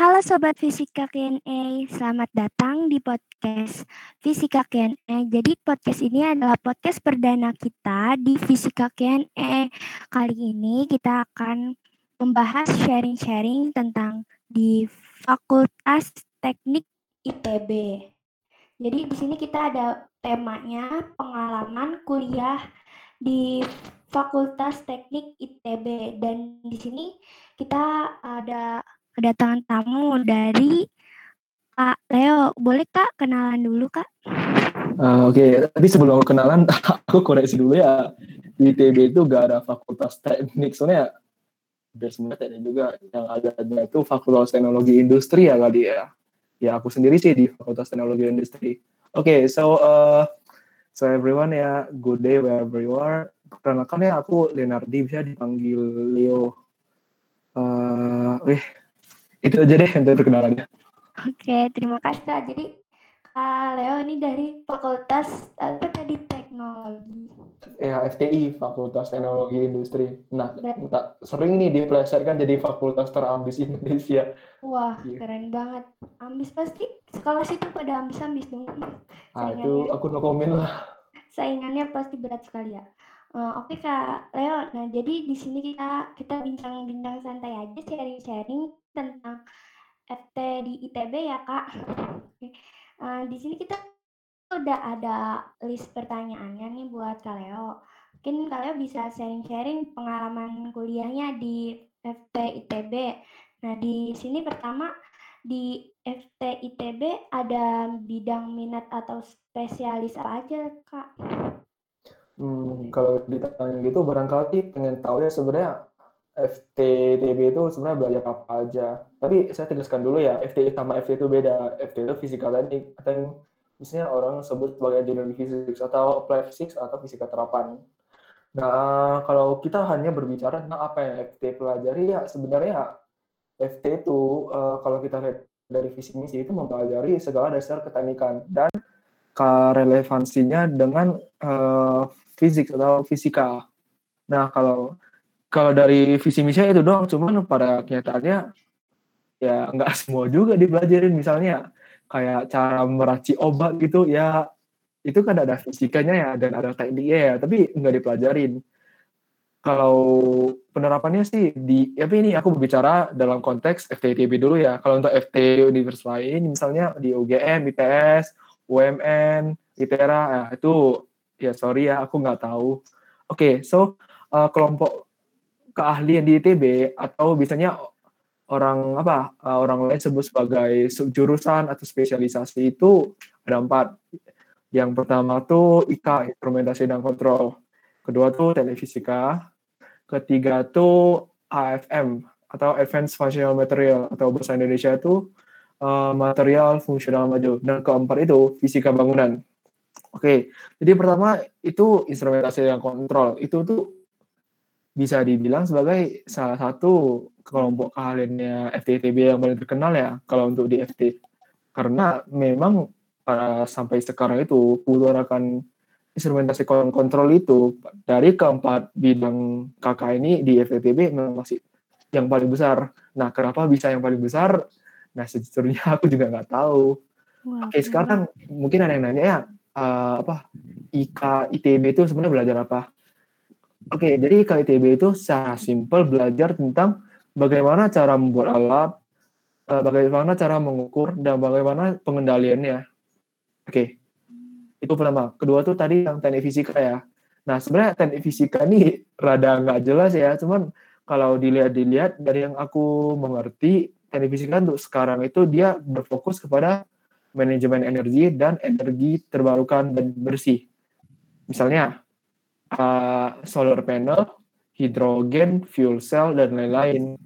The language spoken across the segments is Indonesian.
Halo Sobat Fisika Q&A, selamat datang di podcast Fisika Q&A. Jadi podcast ini adalah podcast perdana kita di Fisika Q&A. Kali ini kita akan membahas sharing-sharing tentang di Fakultas Teknik ITB. Jadi di sini kita ada temanya pengalaman kuliah di Fakultas Teknik ITB dan di sini kita ada kedatangan tamu dari Kak Leo. Boleh Kak kenalan dulu Kak? Uh, Oke, okay. tapi sebelum kenalan, aku koreksi dulu ya. Di ITB itu gak ada fakultas teknik, soalnya biar sebenarnya teknik juga yang ada itu fakultas teknologi industri ya kali ya. Ya aku sendiri sih di fakultas teknologi industri. Oke, okay, so uh, so everyone ya, good day wherever you are. Perkenalkan ya aku Leonardi bisa dipanggil Leo. Uh, wih, itu aja deh untuk perkenalannya. Oke, terima kasih Kak. Jadi Kak Leo ini dari Fakultas apa tadi Teknologi. Ya, FTI, Fakultas Teknologi Industri. Nah, Dan, sering nih dipelesetkan jadi fakultas terambis Indonesia. Wah, yeah. keren banget. Ambis pasti sekolah situ pada ambis-ambis dong. Ah, itu aku no komen lah. Saingannya pasti berat sekali ya. Uh, Oke okay, Kak Leo, nah jadi di sini kita kita bincang-bincang santai aja sharing-sharing tentang FT di ITB ya Kak. Uh, di sini kita udah ada list pertanyaannya nih buat Kak Leo. Mungkin Kak Leo bisa sharing-sharing pengalaman kuliahnya di FT ITB. Nah di sini pertama di FT ITB ada bidang minat atau spesialis apa aja Kak? Hmm, kalau ditanya gitu barangkali pengen tahu ya sebenarnya FTTB itu sebenarnya belajar apa aja. Tapi saya tegaskan dulu ya, FT sama FT itu beda. FT itu fisika teknik, atau yang misalnya orang sebut sebagai general physics atau applied physics atau fisika terapan. Nah, kalau kita hanya berbicara tentang apa yang FT pelajari ya sebenarnya FT itu uh, kalau kita lihat dari visi misi itu mempelajari segala dasar keteknikan dan relevansinya dengan uh, fisik atau fisika. Nah, kalau kalau dari visi misinya itu doang, cuman pada kenyataannya ya nggak semua juga dipelajarin. Misalnya kayak cara meraci obat gitu ya itu kan ada fisikanya ya dan ada tekniknya ya tapi nggak dipelajarin. Kalau penerapannya sih di ya, tapi ini aku berbicara dalam konteks FTTB dulu ya. Kalau untuk FT universitas lain misalnya di UGM, ITS, UMN, ITERA ya, itu ya sorry ya aku nggak tahu oke okay, so uh, kelompok keahlian di ITB atau biasanya orang apa uh, orang lain sebut sebagai jurusan atau spesialisasi itu ada empat. Yang pertama tuh IK instrumentasi dan kontrol. Kedua tuh telefisika. Ketiga tuh AFM atau Advanced Functional Material atau bahasa Indonesia itu uh, material fungsional maju. Dan keempat itu fisika bangunan. Oke, jadi pertama itu instrumentasi dan kontrol. Itu tuh bisa dibilang sebagai salah satu kelompok keahliannya FTTB yang paling terkenal ya kalau untuk di FT karena memang uh, sampai sekarang itu butuh akan instrumentasi kontrol itu dari keempat bidang kakak ini di FTTB memang masih yang paling besar. Nah, kenapa bisa yang paling besar? Nah, sejujurnya aku juga nggak tahu. Wah, Oke, sekarang mungkin ada yang nanya ya, uh, apa IK ITB itu sebenarnya belajar apa? Oke, jadi KITB itu secara simpel belajar tentang bagaimana cara membuat alat, uh, bagaimana cara mengukur, dan bagaimana pengendaliannya. Oke, itu pertama. Kedua tuh tadi yang teknik fisika ya. Nah, sebenarnya teknik fisika ini rada nggak jelas ya, cuman kalau dilihat-dilihat dari yang aku mengerti, teknik fisika untuk sekarang itu dia berfokus kepada manajemen energi dan energi terbarukan dan bersih. Misalnya, uh, solar panel, hidrogen, fuel cell dan lain-lain.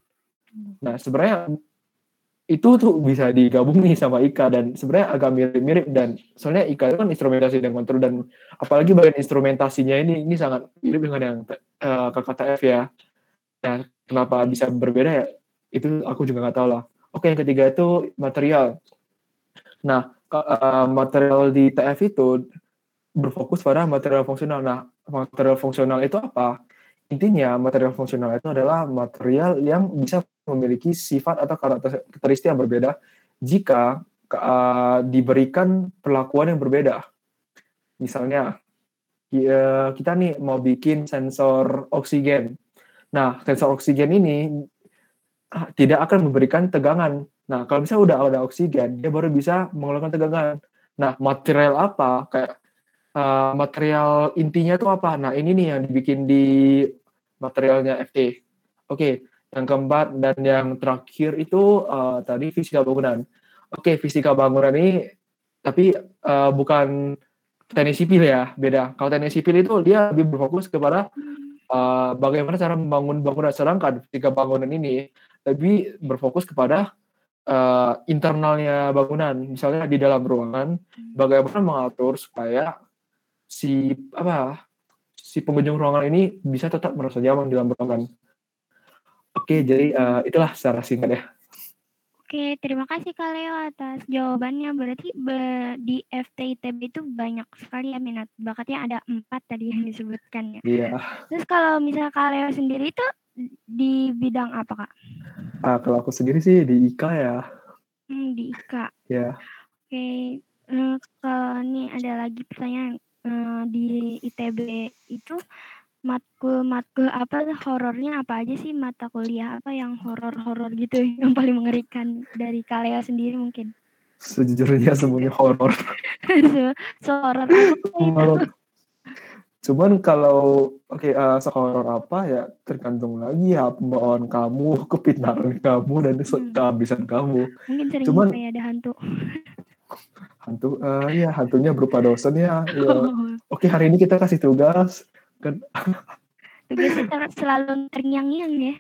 Nah, sebenarnya itu tuh bisa digabung nih sama IKA dan sebenarnya agak mirip-mirip dan soalnya IKA itu kan instrumentasi dan kontrol dan apalagi bagian instrumentasinya ini ini sangat mirip dengan yang uh, KKTF ya. Nah, kenapa bisa berbeda ya? Itu aku juga nggak tahu lah. Oke, yang ketiga itu material. Nah, uh, material di TF itu berfokus pada material fungsional. Nah, material fungsional itu apa? Intinya material fungsional itu adalah material yang bisa memiliki sifat atau karakteristik yang berbeda jika uh, diberikan perlakuan yang berbeda. Misalnya, kita nih mau bikin sensor oksigen. Nah, sensor oksigen ini tidak akan memberikan tegangan. Nah, kalau misalnya udah ada oksigen, dia baru bisa mengeluarkan tegangan. Nah, material apa? Kayak uh, material intinya itu apa? Nah, ini nih yang dibikin di materialnya FT. Oke, yang keempat dan yang terakhir itu uh, tadi fisika bangunan. Oke, fisika bangunan ini tapi uh, bukan teknik sipil ya, beda. Kalau teknik sipil itu dia lebih berfokus kepada uh, bagaimana cara membangun bangunan, sedangkan fisika bangunan ini lebih berfokus kepada uh, internalnya bangunan. Misalnya di dalam ruangan, bagaimana mengatur supaya si apa si pengunjung ruangan ini bisa tetap merasa nyaman di dalam ruangan. Oke, jadi uh, itulah secara singkat ya. Oke, terima kasih Kak Leo atas jawabannya. Berarti be, di FTITB itu banyak sekali ya minat bakatnya ada empat tadi yang disebutkan ya. Iya. Terus kalau misalnya Kak Leo sendiri itu di bidang apa Kak? Ah, kalau aku sendiri sih di IKA ya. Hmm, di IKA. Ya. Oke, uh, kalau ini ada lagi pertanyaan uh, di ITB itu matkul-matkul apa horornya apa aja sih mata kuliah apa yang horor-horor gitu yang paling mengerikan dari Kalea sendiri mungkin? Sejujurnya semuanya horor. so, horor? Cuman kalau oke okay, uh, sehoror apa ya tergantung lagi ya pembawaan kamu, kepintaran kamu dan hmm. kehabisan kamu. Mungkin sering Cuman kayak ada hantu. hantu uh, ya hantunya berupa dosen ya. ya. Oke, okay, hari ini kita kasih tugas kan tugasnya selalu terngiang-ngiang ya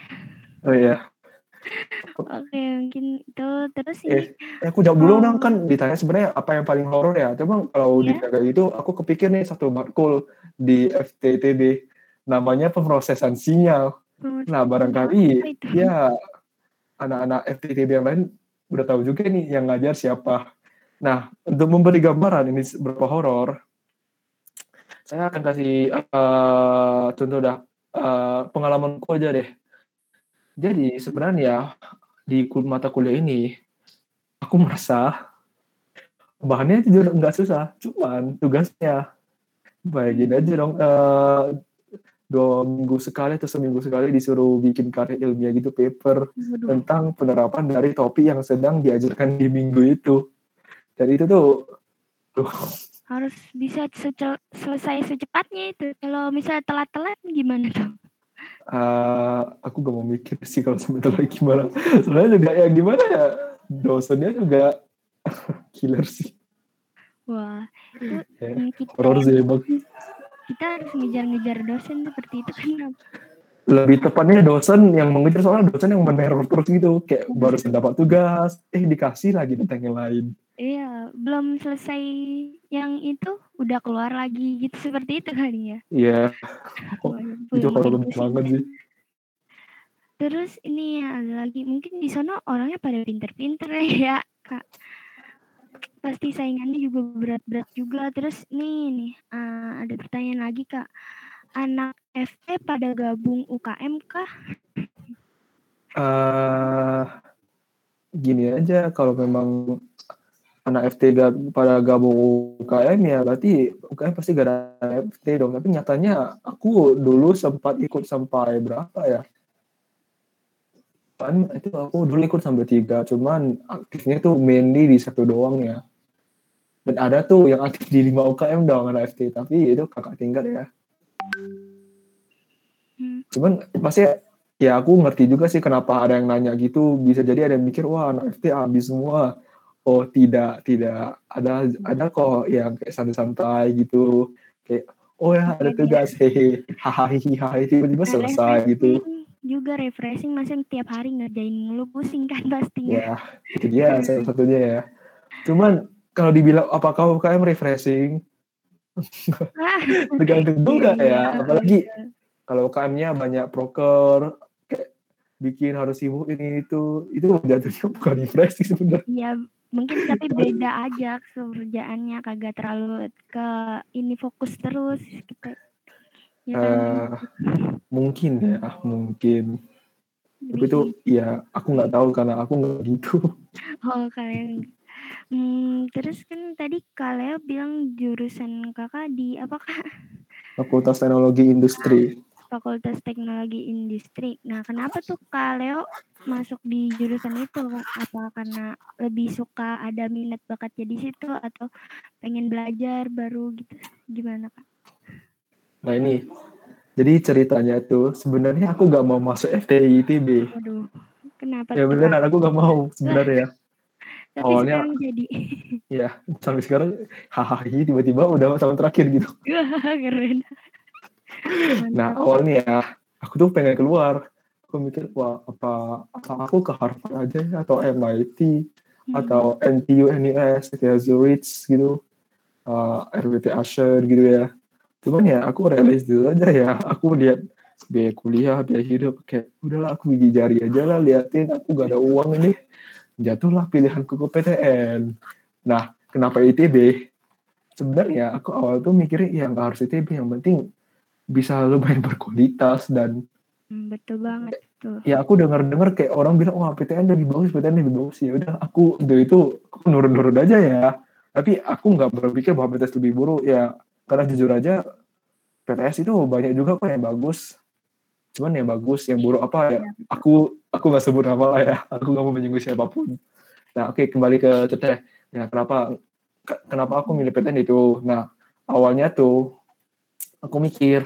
oh iya Oke, mungkin itu terus eh, ini. Eh, aku jawab dulu oh. dong kan ditanya sebenarnya apa yang paling horor ya. Coba kalau yeah. ditanya itu aku kepikir nih satu matkul di FTTB namanya pemrosesan sinyal. Oh, nah, barangkali ya anak-anak FTTB yang lain udah tahu juga nih yang ngajar siapa. Nah, untuk memberi gambaran ini berapa horor, saya akan kasih uh, contoh dah uh, pengalamanku aja deh. Jadi sebenarnya di mata kuliah ini aku merasa bahannya jujur nggak susah, cuman tugasnya bayangin aja dong uh, dua minggu sekali atau seminggu sekali disuruh bikin karya ilmiah gitu paper Aduh. tentang penerapan dari topi yang sedang diajarkan di minggu itu. Dan itu tuh, tuh harus bisa selesai secepatnya itu. Kalau misalnya telat-telat gimana tuh? Uh, aku gak mau mikir sih kalau sampai telat gimana. Sebenarnya juga ya gimana ya? Dosennya juga killer sih. Wah, itu ya, kita, horror sih emang. Kita harus ngejar-ngejar dosen seperti itu kan lebih tepatnya dosen yang mengejar soalnya dosen yang meneror terus gitu. Kayak baru dapat tugas eh dikasih lagi tentang yang lain. Iya belum selesai yang itu udah keluar lagi gitu seperti itu kali ya? Iya. Oh, itu horor banget sih. Terus ini ada lagi mungkin di sana orangnya pada pinter-pinter ya kak. Pasti saingannya juga berat-berat juga. Terus ini nih uh, ada pertanyaan lagi kak. Anak FT pada gabung UKM kah? Uh, gini aja, kalau memang anak FT pada gabung UKM ya berarti UKM pasti gak ada FT dong. Tapi nyatanya aku dulu sempat ikut sampai berapa ya? Kan itu aku dulu ikut sampai tiga, cuman aktifnya tuh mainly di satu doang ya. Dan ada tuh yang aktif di lima UKM dong anak FT, tapi itu kakak tingkat ya. Hmm. Cuman pasti ya aku ngerti juga sih kenapa ada yang nanya gitu. Bisa jadi ada yang mikir wah anak FT habis semua. Oh tidak tidak. Ada ada kok yang kayak santai-santai gitu. Kayak oh ya ada tugas. hehe hahaha tiba-tiba selesai gitu. juga refreshing. Masih tiap hari ngerjain mulu pusing kan pastinya. Ya itu dia salah satunya ya. Cuman kalau dibilang apakah UKM refreshing? Tergantung juga ya. iya, apalagi kalau UKM-nya banyak proker kayak bikin harus sibuk ini itu itu jatuhnya bukan refreshing sebenarnya. Ya mungkin tapi beda aja kerjaannya kagak terlalu ke ini fokus terus gitu. Ya kan? uh, mungkin ya mungkin. Tapi itu ya aku nggak tahu karena aku nggak gitu. Oh kalian. Hmm, terus kan tadi kalian bilang jurusan kakak di apa kak? Fakultas Teknologi Industri Fakultas Teknologi Industri. Nah, kenapa tuh Kak Leo masuk di jurusan itu? Apa karena lebih suka ada minat bakatnya di situ atau pengen belajar baru gitu? Gimana Kak? Nah ini, jadi ceritanya tuh sebenarnya aku gak mau masuk FTI ITB. Waduh, kenapa? Ya beneran aku gak mau sebenarnya. Tapi Awalnya, jadi. ya sampai sekarang hahaha tiba-tiba udah tahun terakhir gitu. Keren. Nah awalnya ya, aku tuh pengen keluar. Aku mikir, wah apa, aku ke Harvard aja ya, atau MIT, Hmm. atau NTU, NUS, kayak Zurich gitu, uh, RWT Asher gitu ya. Cuman ya aku realis dulu aja ya, aku lihat biaya kuliah, biaya hidup, kayak udahlah aku gigi jari aja lah, liatin aku gak ada uang ini. Jatuhlah pilihanku ke PTN. Nah, kenapa ITB? Sebenarnya aku awal tuh mikirnya ya nggak harus ITB, yang penting bisa lumayan berkualitas dan Hmm, betul banget tuh. ya aku dengar-dengar kayak orang bilang wah PTN lebih bagus PTN lebih bagus. Ya udah aku dari itu aku nurun-nurun aja ya. Tapi aku nggak berpikir bahwa PTS lebih buruk. Ya karena jujur aja PTS itu banyak juga kok yang bagus. Cuman yang bagus yang buruk apa ya? Aku aku nggak sebut nama lah ya. Aku nggak mau menyinggung siapa pun. Nah oke kembali ke teteh ya kenapa ke- kenapa aku milih PTN itu? Nah awalnya tuh aku mikir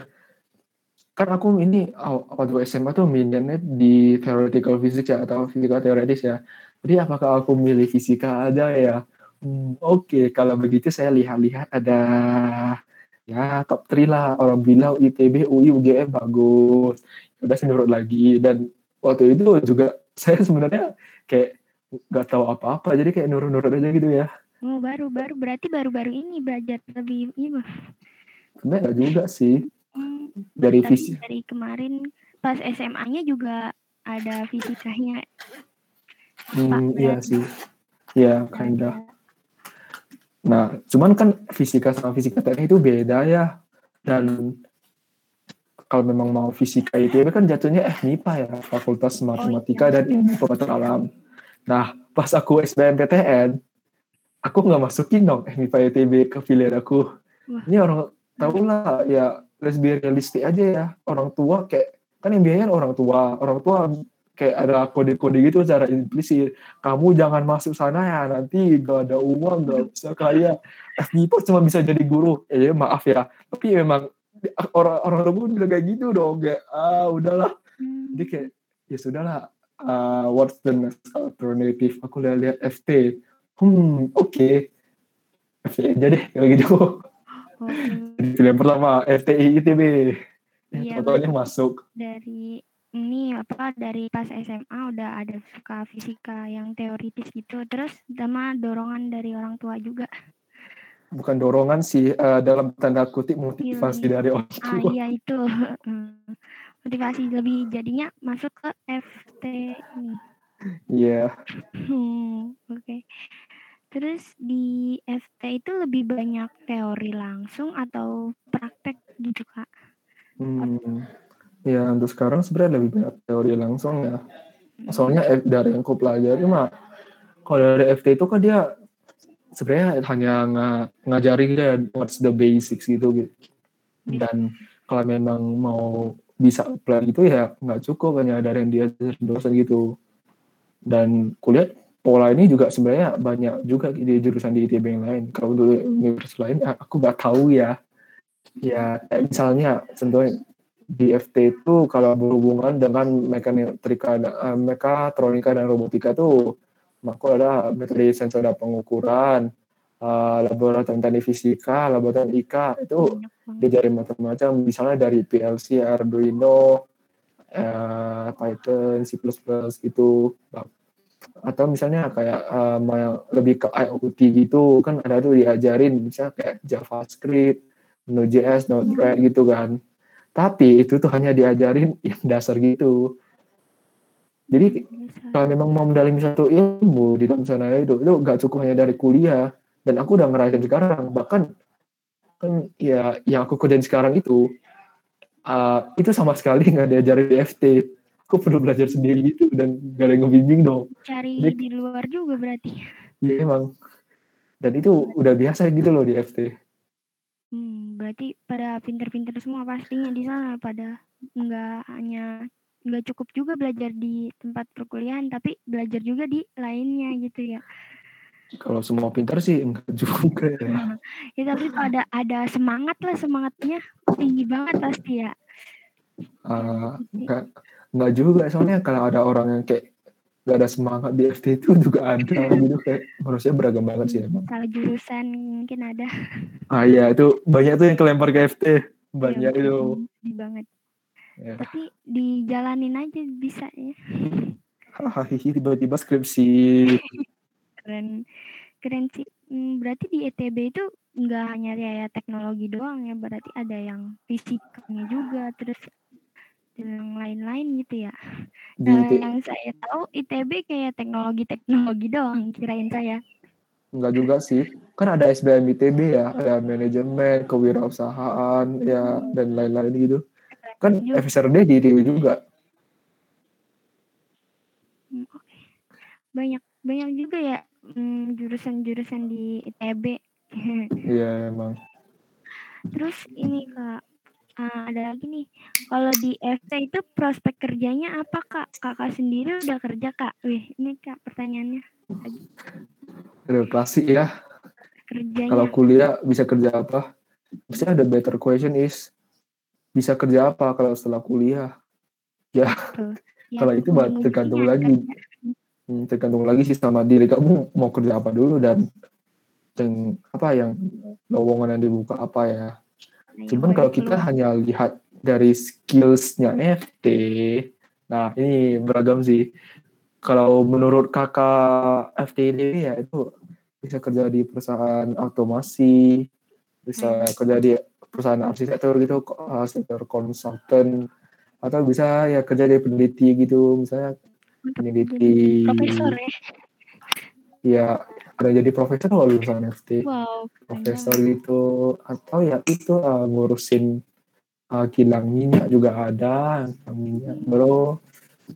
kan aku ini waktu SMA tuh minatnya di theoretical physics ya atau fisika teoretis ya. Jadi apakah aku milih fisika aja ya? Hmm, Oke, kalau begitu saya lihat-lihat ada ya top 3 lah. Orang bilang ITB, UI, UGM bagus. Udah saya nurut lagi dan waktu itu juga saya sebenarnya kayak nggak tahu apa-apa jadi kayak nurut-nurut aja gitu ya. Oh, baru-baru berarti baru-baru ini belajar lebih ini. Sebenarnya nggak juga sih Hmm, dari tapi fisik. dari kemarin pas SMA-nya juga ada fisikanya. Hmm, Pak, iya berarti. sih. Iya, kinda. Nah, cuman kan fisika sama fisika teknik itu beda ya. Dan kalau memang mau fisika itu kan jatuhnya eh MIPA ya, Fakultas Matematika dan Ilmu Pengetahuan Alam. Nah, pas aku SBMPTN, aku nggak masukin dong eh MIPA ITB ke pilihan aku. Wah. Ini orang tahu lah ya lebih realistik aja ya. Orang tua kayak kan yang biayain orang tua. Orang tua kayak ada kode-kode gitu secara implisit. Kamu jangan masuk sana ya, nanti gak ada uang, gak bisa kaya. FMIPA cuma bisa jadi guru. Eh maaf ya, tapi memang orang-orang tua gue bilang kayak gitu dong. Kayak, ah udahlah. Jadi kayak, ya sudahlah. Uh, what's the next alternative? Aku lihat-lihat FT. Hmm, oke. FT aja deh, kalau gitu. Jadi pilihan pertama, FTI ITB. Ya, Iya, totalnya masuk. dari ini apa dari pas SMA udah ada suka fisika yang teoritis gitu terus sama dorongan dari orang tua juga Bukan dorongan sih, uh, dalam tanda kutip motivasi Iya, dari orang ah tua. iya itu motivasi lebih jadinya masuk ke FT ini Iya. Hmm, oke terus di FT itu lebih banyak teori langsung atau praktek gitu kak Hmm. Ya, untuk sekarang sebenarnya lebih banyak teori langsung ya. Soalnya F- dari yang aku pelajari mah, kalau dari FT itu kan dia sebenarnya hanya nga- ngajarin dia what's the basics gitu. gitu. Dan kalau memang mau bisa apply gitu ya nggak cukup hanya dari yang dia dosen gitu. Dan kuliah pola ini juga sebenarnya banyak juga di jurusan di ITB yang lain. Kalau dulu universitas lain ah, aku nggak tahu ya. Ya misalnya contohnya di FT itu kalau berhubungan dengan mekatrika, eh, mekatronika dan robotika tuh maka ada metode sensor dan pengukuran, eh, laboratorium teknik fisika, laboratorium IK itu diajarin macam-macam misalnya dari PLC, Arduino, eh, Python, C++ gitu atau misalnya kayak mau lebih ke IoT gitu kan ada tuh diajarin misalnya kayak JavaScript, Node.js, Node-RED gitu kan. Tapi itu tuh hanya diajarin yang dasar gitu. Jadi kalau memang mau mendalami satu ilmu di dalam sana itu itu gak cukup hanya dari kuliah. Dan aku udah ngerasain sekarang bahkan kan ya yang aku kerjain sekarang itu uh, itu sama sekali nggak diajarin di FT aku perlu belajar sendiri gitu dan gak ada yang ngebimbing dong Cari Jadi- di luar juga berarti. Iya emang dan itu udah biasa gitu loh di FT Hmm, berarti pada pinter-pinter semua pastinya di sana pada nggak hanya nggak cukup juga belajar di tempat perkuliahan tapi belajar juga di lainnya gitu ya. kalau semua pintar sih enggak juga ya Ya tapi ada ada semangat lah semangatnya tinggi banget pasti ya. Ah, enggak enggak juga soalnya kalau ada orang yang kayak nggak ada semangat di FT itu juga ada gitu kayak manusia beragam banget sih emang Salah jurusan mungkin ada. ah iya itu banyak tuh yang kelempar ke FT banyak Ya, itu sedih banget. ya. Tapi dijalanin aja bisa ya. Hahaha, tiba-tiba skripsi Keren keren sih. Hmm, berarti di ETB itu nggak hanya kayak teknologi doang ya, berarti ada yang fisikanya juga, terus yang lain-lain gitu ya. di Nah, yang saya tahu ITB kayak teknologi-teknologi doang, kirain saya. enggak juga sih kan ada SBM ITB ya ada manajemen kewirausahaan ya dan lain-lain gitu kan. FSRD di ITB juga Hmm. Banyak banyak juga ya hmm, jurusan-jurusan di ITB. iya emang Terus ini Kak, ah, ada lagi nih. Kalau di FT itu prospek kerjanya apa Kak? Kakak sendiri udah kerja Kak? Wih, ini Kak pertanyaannya. udah pasti ya Kerjanya. kalau kuliah bisa kerja apa Pasti ada better question is bisa kerja apa kalau setelah kuliah Ya, kalau itu tergantung ya, lagi. Hmm, tergantung lagi sih sama diri kamu mau kerja apa dulu dan dan apa yang lowongan yang dibuka apa ya cuman kalau kita hanya lihat dari skillsnya FT nah ini beragam sih kalau menurut kakak FT ini ya itu bisa kerja di perusahaan otomasi bisa Hmm. kerja di perusahaan arsitektur gitu arsitektur konsultan atau bisa ya kerja di peneliti gitu misalnya Untuk peneliti profesor ya. ya ada jadi profesor kalau lulusan FT Wow, profesor gitu atau ya itu uh, ngurusin uh, kilang minyak juga ada kilang minyak bro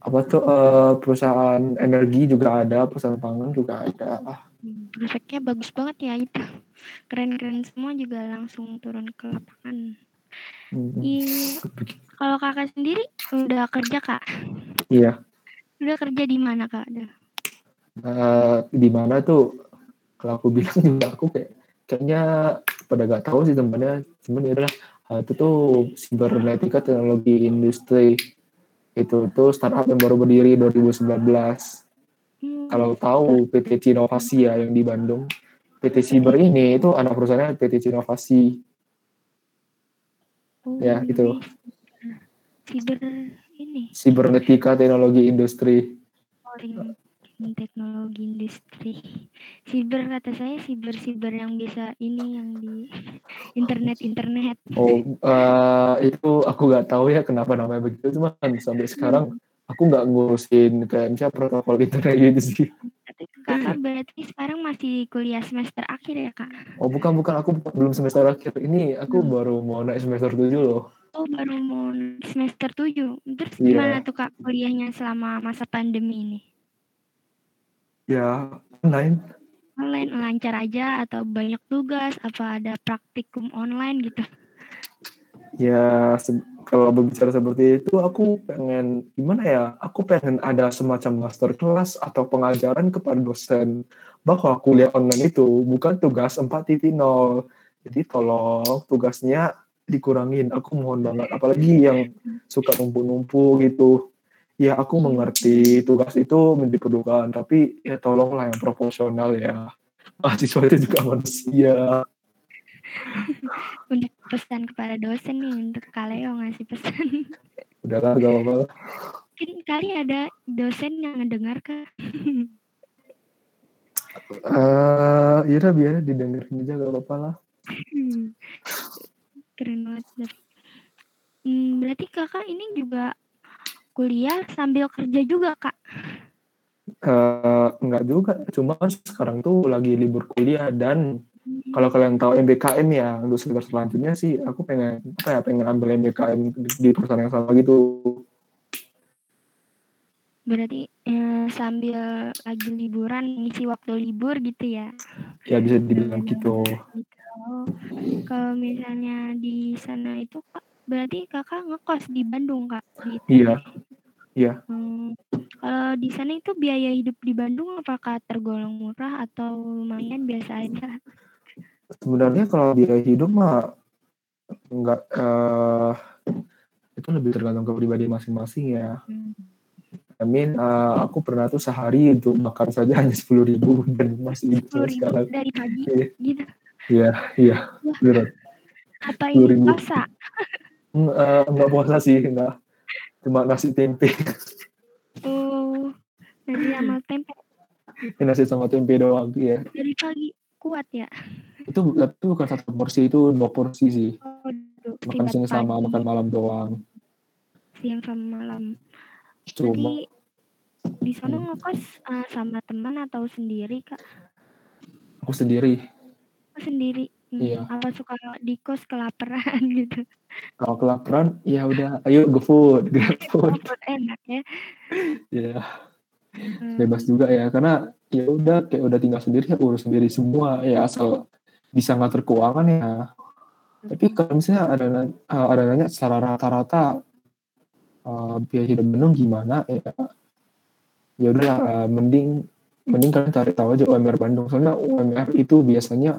apa tuh uh, perusahaan energi juga ada perusahaan pangan juga ada ah, Hmm, Prospeknya bagus banget ya itu. Keren-keren semua juga langsung turun ke lapangan. hmm, Iya. Kalau kakak sendiri udah kerja kak? iya Udah kerja di mana kak? Udah. Uh, di mana tuh kalau aku bilang juga aku kayak kayaknya pada gak tahu sih temennya cuman ya udah uh, itu tuh sibernetika teknologi industri itu tuh startup yang baru berdiri 2019 Hmm, kalau tahu PT Cinovasi ya yang di Bandung. PT Siber ini itu anak perusahaannya PT Cinovasi. oh, ya, gitu. Siber ini. Sibernetika Teknologi Industri. Oh, in- in teknologi industri. Siber kata saya siber-siber yang bisa ini yang di internet-internet. Oh, eh, itu aku nggak tahu ya kenapa namanya begitu. Cuma sampai sekarang aku nggak ngurusin kayak misalnya protokol internet gitu sih. Kakak berarti sekarang masih kuliah semester akhir ya kak? Oh bukan bukan aku belum semester akhir ini aku baru mau naik semester 7 loh. Oh baru mau semester 7. Terus Iya. gimana tuh kak kuliahnya selama masa pandemi ini? Ya online. Online lancar aja atau banyak tugas? Apa ada praktikum online gitu? Ya se- kalau berbicara seperti itu aku pengen gimana ya? Aku pengen ada semacam master class atau pengajaran kepada dosen bahwa kuliah online itu bukan tugas 4.0. Jadi tolong tugasnya dikurangin. Aku mohon banget apalagi yang suka numpuk-numpuk gitu. Ya aku mengerti tugas itu diperlukan tapi ya tolonglah yang proporsional ya. Mahasiswa itu juga manusia. Untuk pesan kepada dosen nih untuk Kaleo ngasih pesan. Udahlah gak apa-apa. Mungkin kali ada dosen yang ngedengar kak. Eh, ya udah biar didengerin aja gak apa-apa lah. Hmm. Keren banget. Hmm, berarti kakak ini juga kuliah sambil kerja juga kak? Eh, enggak juga, cuma sekarang tuh lagi libur kuliah dan kalau kalian tahu MBKM ya untuk semester selanjutnya sih aku pengen apa ya pengen ambil MBKM di, di perusahaan yang sama gitu. Berarti eh, sambil lagi liburan ngisi waktu libur gitu ya? Ya bisa dibilang gitu. gitu. Kalau misalnya di sana itu kak, berarti kakak ngekos di Bandung kak? ITB? Iya, iya. Hmm, kalau di sana itu biaya hidup di Bandung apakah tergolong murah atau lumayan biasa aja? Sebenarnya kalau biaya hidup mah enggak eh itu lebih tergantung ke pribadi masing-masing ya. Hmm. I mean, eh, aku pernah tuh sehari untuk makan saja hanya sepuluh ribu dan masih hidup sampai ribu sekarang. dari pagi Iya, gitu. iya, iya. Berat. Apa ini puasa? Hmm, eh, enggak puasa sih, enggak. Cuma nasi tempe. Oh, nanti sama tempe nasi sama tempe doang ya. dari pagi kuat ya? Itu itu bukan satu porsi, itu dua porsi sih. Oh, duduk Makan siang sama pagi, makan malam doang. siang sama malam. Cuma Jadi di sana Hmm. ngekos eh, sama teman atau sendiri kak? aku sendiri. Oh, sendiri. Hmm, Iya. Apa suka di kos kelaparan gitu? Kalau kelaparan, ya udah, ayo GoFood, GrabFood. Oh, enak ya. ya, Hmm, bebas juga ya. Karena ya udah kayak udah tinggal sendiri, ya urus sendiri semua. Ya asal bisa ngatur keuangan ya. Tapi kalau misalnya ada eh, ada nanya secara rata-rata eh, biaya hidup Bandung gimana ya? Ya udah eh, mending mending kalian cari tahu aja UMR Bandung. Soalnya UMR itu biasanya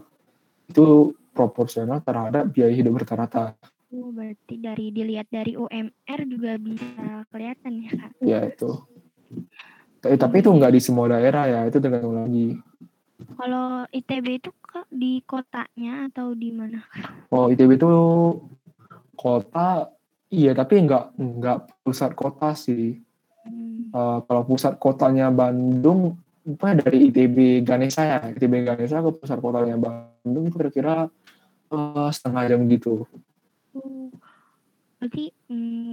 itu proporsional terhadap biaya hidup rata-rata. Oh, berarti dari dilihat dari UMR juga bisa kelihatan ya kak? Ya itu. Tapi, tapi itu nggak di semua daerah ya, itu tergantung lagi. Kalau ITB itu kak di kotanya atau di mana? Oh ITB itu kota, iya tapi nggak nggak pusat kota sih. Hmm, Eh, kalau pusat kotanya Bandung, pokoknya dari ITB Ganesha ya, ITB Ganesha ke pusat kotanya Bandung itu kira-kira eh, setengah jam gitu. oh, berarti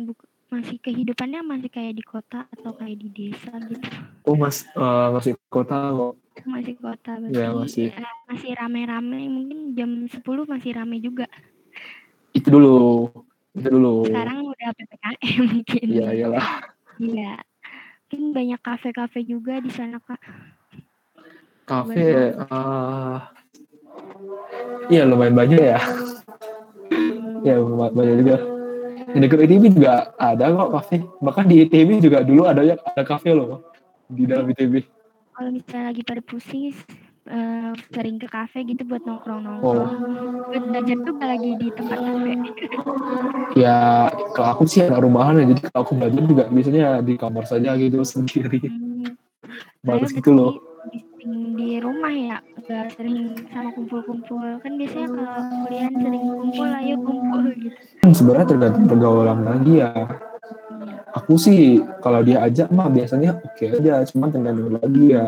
buk- masih kehidupannya masih kayak di kota atau kayak di desa gitu? Oh mas, eh, masih kota kok. Masih kota berarti Ya, masih. eh, masih rame-rame mungkin jam 10 masih rame juga. Itu dulu, itu dulu. Sekarang udah PPKM mungkin. Iya iyalah. Iya. Mungkin banyak kafe-kafe juga di sana kak. Kafe, eh, iya lumayan banyak ya. Ya lumayan banyak juga. Di dekat ITB juga ada kok kafe. Bahkan di ITB juga dulu ada ya ada kafe loh di dalam ITB. Kalau misalnya lagi pada pusing eh, sering ke kafe gitu buat Oh. nongkrong-nongkrong. Buat belajar tuh lagi di tempat kafe. Ya kalau aku sih anak rumahan ya, jadi kalau aku belajar juga biasanya di kamar saja gitu sendiri. Hmm, saya gitu loh. Sering di rumah ya, gak sering sama kumpul-kumpul. Kan biasanya kalau kuliah sering kumpul, ayo kumpul gitu. Hmm, Sebenarnya tergantung pergaulan lagi ya. Aku sih kalau dia ajak mah biasanya oke aja, cuman tergantung lagi ya.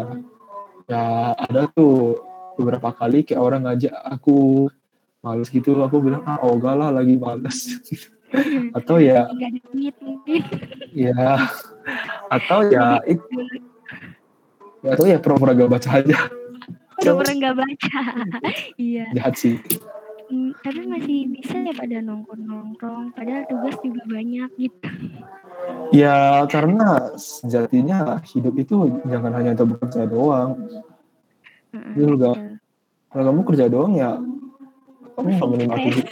Ya ada tuh beberapa kali kayak orang ngajak aku males gitu, aku bilang ah ogah lah lagi males. atau ya ya atau ya it- ya atau ya pura-pura gak baca aja pernah nggak baca. iya. jahat sih Hmm, tapi masih bisa ya pada nongkrong-nongkrong. Padahal tugas juga banyak gitu. ya karena sejatinya hidup itu jangan hanya untuk bekerja doang Heeh, Iya, juga. kalau kamu kerja doang ya kamu nggak Pusing, menikmati hidup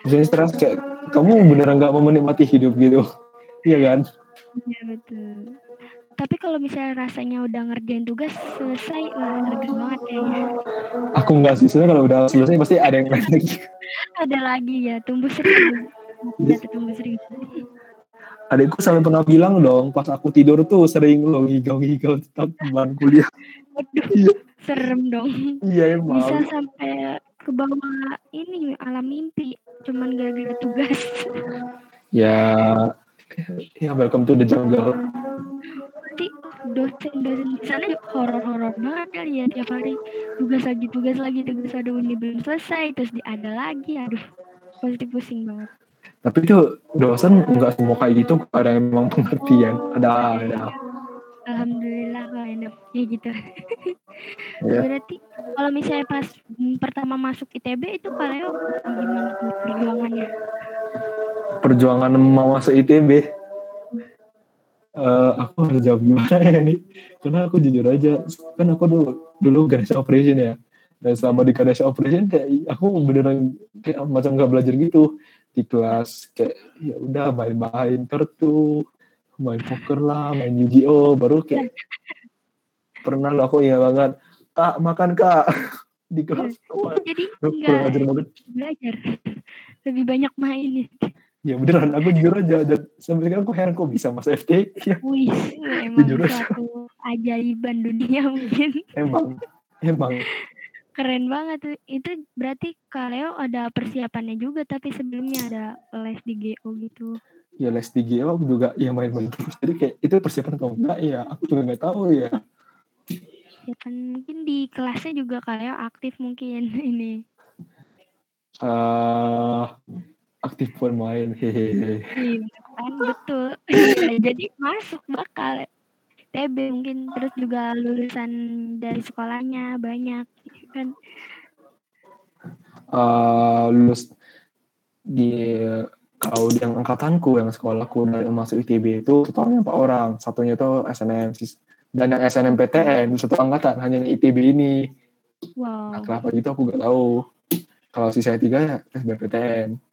Misalnya stres kayak kamu beneran nggak mau menikmati hidup gitu iya kan Iya betul. Tapi kalau misalnya rasanya udah ngerjain tugas selesai, wah lega banget kayaknya. aku nggak sih sebenarnya kalau udah selesai pasti ada yang lain lagi Ada lagi ya, tumbuh seribu. Iya. Tumbuh seribu. adikku sampai pernah bilang dong pas aku tidur tuh sering lo ngigau-ngigau tetap teman kuliah Waduh, Iya. serem dong. iya emang Bisa sampai ke bawah ini alam mimpi, cuman gara-gara tugas. ya ya welcome to the jungle Berarti dosen-dosen di sana horor-horor banget kali ya tiap hari. Tugas lagi, tugas lagi, tugas ada ini belum selesai, terus di ada lagi, aduh. Pasti pusing banget. tapi itu dosen nggak semua kayak gitu ada yang emang pengertian ada ada Alhamdulillah kalau enak ya gitu. ya Berarti kalau misalnya pas pertama masuk ITB itu kalian gimana perjuangannya? perjuangan mau masuk ITB uh, aku harus jawab gimana ya nih? Karena aku jujur aja kan aku dulu dulu garage operation ya. Dan selama di garage operation kayak aku beneran kayak macam nggak belajar gitu. Di kelas kayak ya udah main-main kartu main poker lah main Yu-Gi-Oh! Baru kayak pernah lo aku ingat banget. Kak makan kak. Di kelas oh, jadi belajar banget. belajar. Lebih banyak main ya beneran. Aku jujur aja dan sampai sekarang aku heran kok bisa mas FT ya. Wih, emang jujur. suatu ajaiban dunia mungkin. Emang emang. Keren banget. Itu berarti Kaleo ada persiapannya juga tapi sebelumnya ada les di GO gitu. Ya les di GO aku juga ya main-main terus. Jadi kayak itu persiapan atau enggak? Ya aku juga nggak tahu ya. Ya kan mungkin di kelasnya juga kayak aktif mungkin ini. Uh, aktif pun main hehehe. Iya kan betul. Iya, jadi masuk bakal TB mungkin terus juga lulusan dari sekolahnya banyak kan. Uh, lulus di kalau di yang angkatanku yang sekolahku dari masuk ITB itu totalnya empat orang. Satunya itu SNM dan yang SNMPTN satu angkatan hanya yang ITB ini. Wow. nah, kenapa gitu aku gak tahu. Kalau sisa tiga ya SBMPTN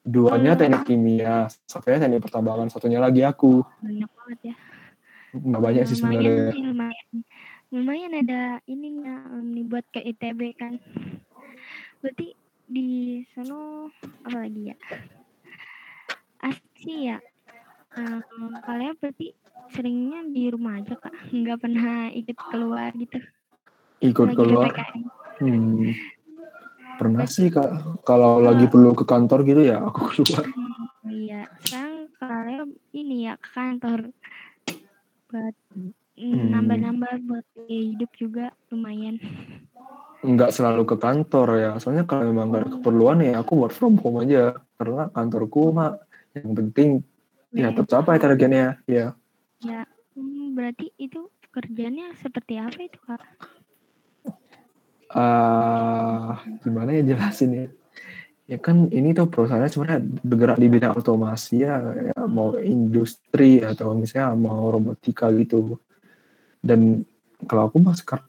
duanya hmm. teknik kimia satunya teknik pertambangan satunya lagi aku. Banyak banget ya. Nggak banyak sih sebenarnya. lumayan. Lumayan ada ininya nih buat ke ITB kan. Berarti di sana apa lagi ya? Asik sih ya? Um, kalian berarti seringnya di rumah aja kak? Nggak pernah ikut keluar gitu? Ikut lagi keluar. Hmm. Pernah sih kak. Kalau lagi perlu ke kantor gitu ya aku keluar. Hmm, iya. Sekarang kalian ini ya ke kantor. Buat hmm. nambah-nambah buat hidup juga lumayan. Nggak selalu ke kantor ya. Soalnya kalau memang nggak ada keperluan ya aku work from home aja. Karena kantorku mah yang penting ya, ya tercapai targetnya ya. Ya, hmm, berarti itu kerjanya seperti apa itu kak? Uh, gimana ya jelasin ya? Ya kan ini tuh perusahaannya sebenarnya bergerak di bidang otomasi ya, ya mau industri atau misalnya mau robotika gitu. Dan kalau aku mah sekarang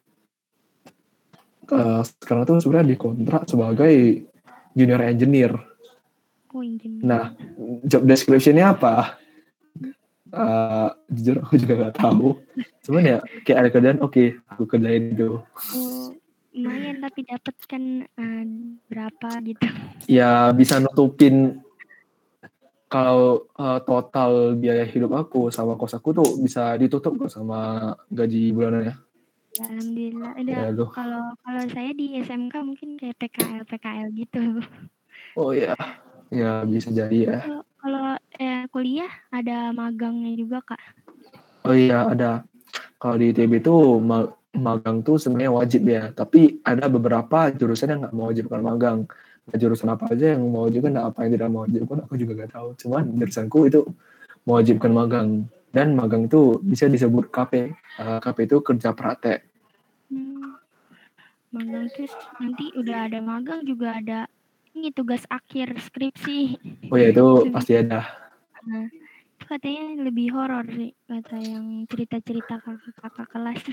uh, sekarang tuh sebenarnya dikontrak sebagai junior engineer. Oh, engineer. Nah, job description-nya apa? uh, jujur aku juga gak tahu cuman ya kayak ada kerjaan oke okay, aku kerjain itu oh, lumayan tapi dapat kan uh, berapa gitu ya bisa nutupin kalau uh, total biaya hidup aku sama kos aku tuh bisa ditutup kok sama gaji bulanan ya Alhamdulillah. Ada ya, kalau kalau saya di SMK mungkin kayak PKL PKL gitu. Oh ya, ya bisa jadi ya. Kalau eh, kuliah ada magangnya juga kak? Oh iya ada. Kalau di ITB itu magang tuh sebenarnya wajib ya. Tapi ada beberapa jurusan yang nggak mewajibkan magang. Nah, jurusan apa aja yang mewajibkan dan apa yang tidak mewajibkan aku juga nggak tahu. Cuman jurusanku itu mewajibkan magang. Dan magang itu bisa disebut KP. Uh, eh, KP itu kerja praktek. Hmm. Magang terus nanti udah ada magang juga ada ini tugas akhir skripsi. Oh ya itu pasti ada. Nah, itu katanya lebih horor sih kata yang cerita-cerita kakak-kakak kelas.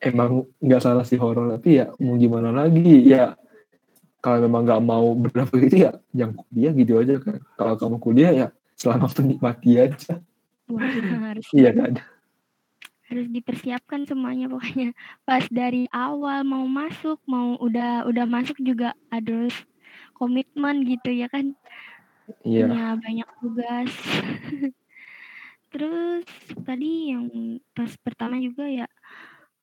Emang nggak salah sih horor tapi ya mau gimana lagi ya kalau memang nggak mau berapa gitu ya yang kuliah gitu aja kan. Kalau kamu kuliah ya selama menikmati aja. Wah, harus. iya kan. Harus dipersiapkan semuanya pokoknya. Pas dari awal mau masuk, mau udah udah masuk juga harus komitmen gitu ya kan iya punya banyak tugas terus tadi yang pas pertama juga ya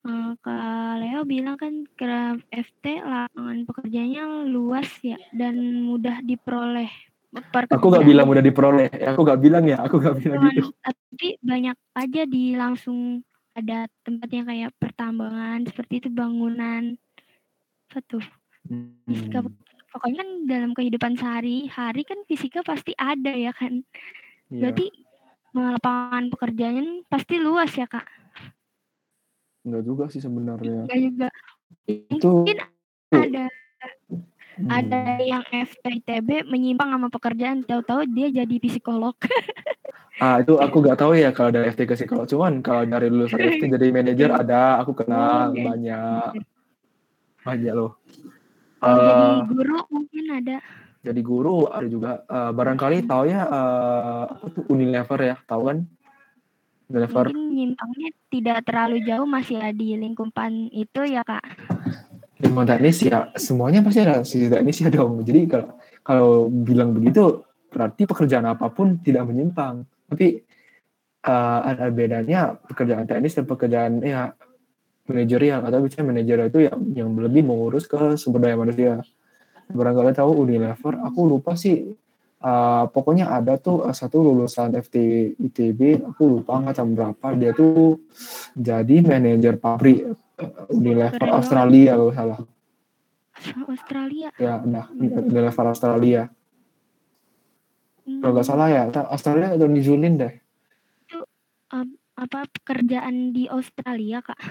uh, Kak Leo bilang kan ke FT lapangan pekerjaannya luas ya dan mudah diperoleh Aku gak bilang mudah diperoleh, aku gak bilang ya, aku gak bilang Cuman, gitu. Tapi banyak aja di langsung ada tempatnya kayak pertambangan, seperti itu bangunan. Apa tuh? Hmm pokoknya kan dalam kehidupan sehari-hari kan fisika pasti ada ya kan. Iya. Berarti lapangan pekerjaannya pasti luas ya kak. Enggak juga sih sebenarnya. Enggak juga. Itu mungkin ada hmm. ada yang FTITB menyimpang sama pekerjaan tahu-tahu dia jadi psikolog. Ah itu aku gak tahu ya kalau dari FT ke psikolog. Cuman kalau dari lulusan FT jadi manajer ada, aku kenal Oh, oke. banyak, banyak loh. Kalau jadi Eh, guru mungkin ada. jadi guru ada juga. Eh, barangkali tahu ya apa tuh Unilever ya, tahu kan? Unilever. Mungkin nyimpangnya tidak terlalu jauh masih ada di lingkupan itu ya kak. Ilmu teknis ya semuanya pasti ada sisi teknis ya dong. Jadi kalau kalau bilang begitu berarti pekerjaan apa pun tidak menyimpang. Tapi eh, ada bedanya pekerjaan teknis dan pekerjaan ya manajerial atau biasanya manajerial itu yang yang lebih mengurus ke sumber daya manusia. Barangkali tahu Unilever, aku lupa sih. Eh, pokoknya ada tuh eh, satu lulusan FT ITB, aku lupa angkatan berapa. Dia tuh jadi manajer pabrik eh, Unilever Keren. Australia kalau salah. Australia. Ya, nah, Unilever Australia. Hmm, Kalau nggak salah ya, Australia atau New Zealand deh. apa pekerjaan di Australia kak?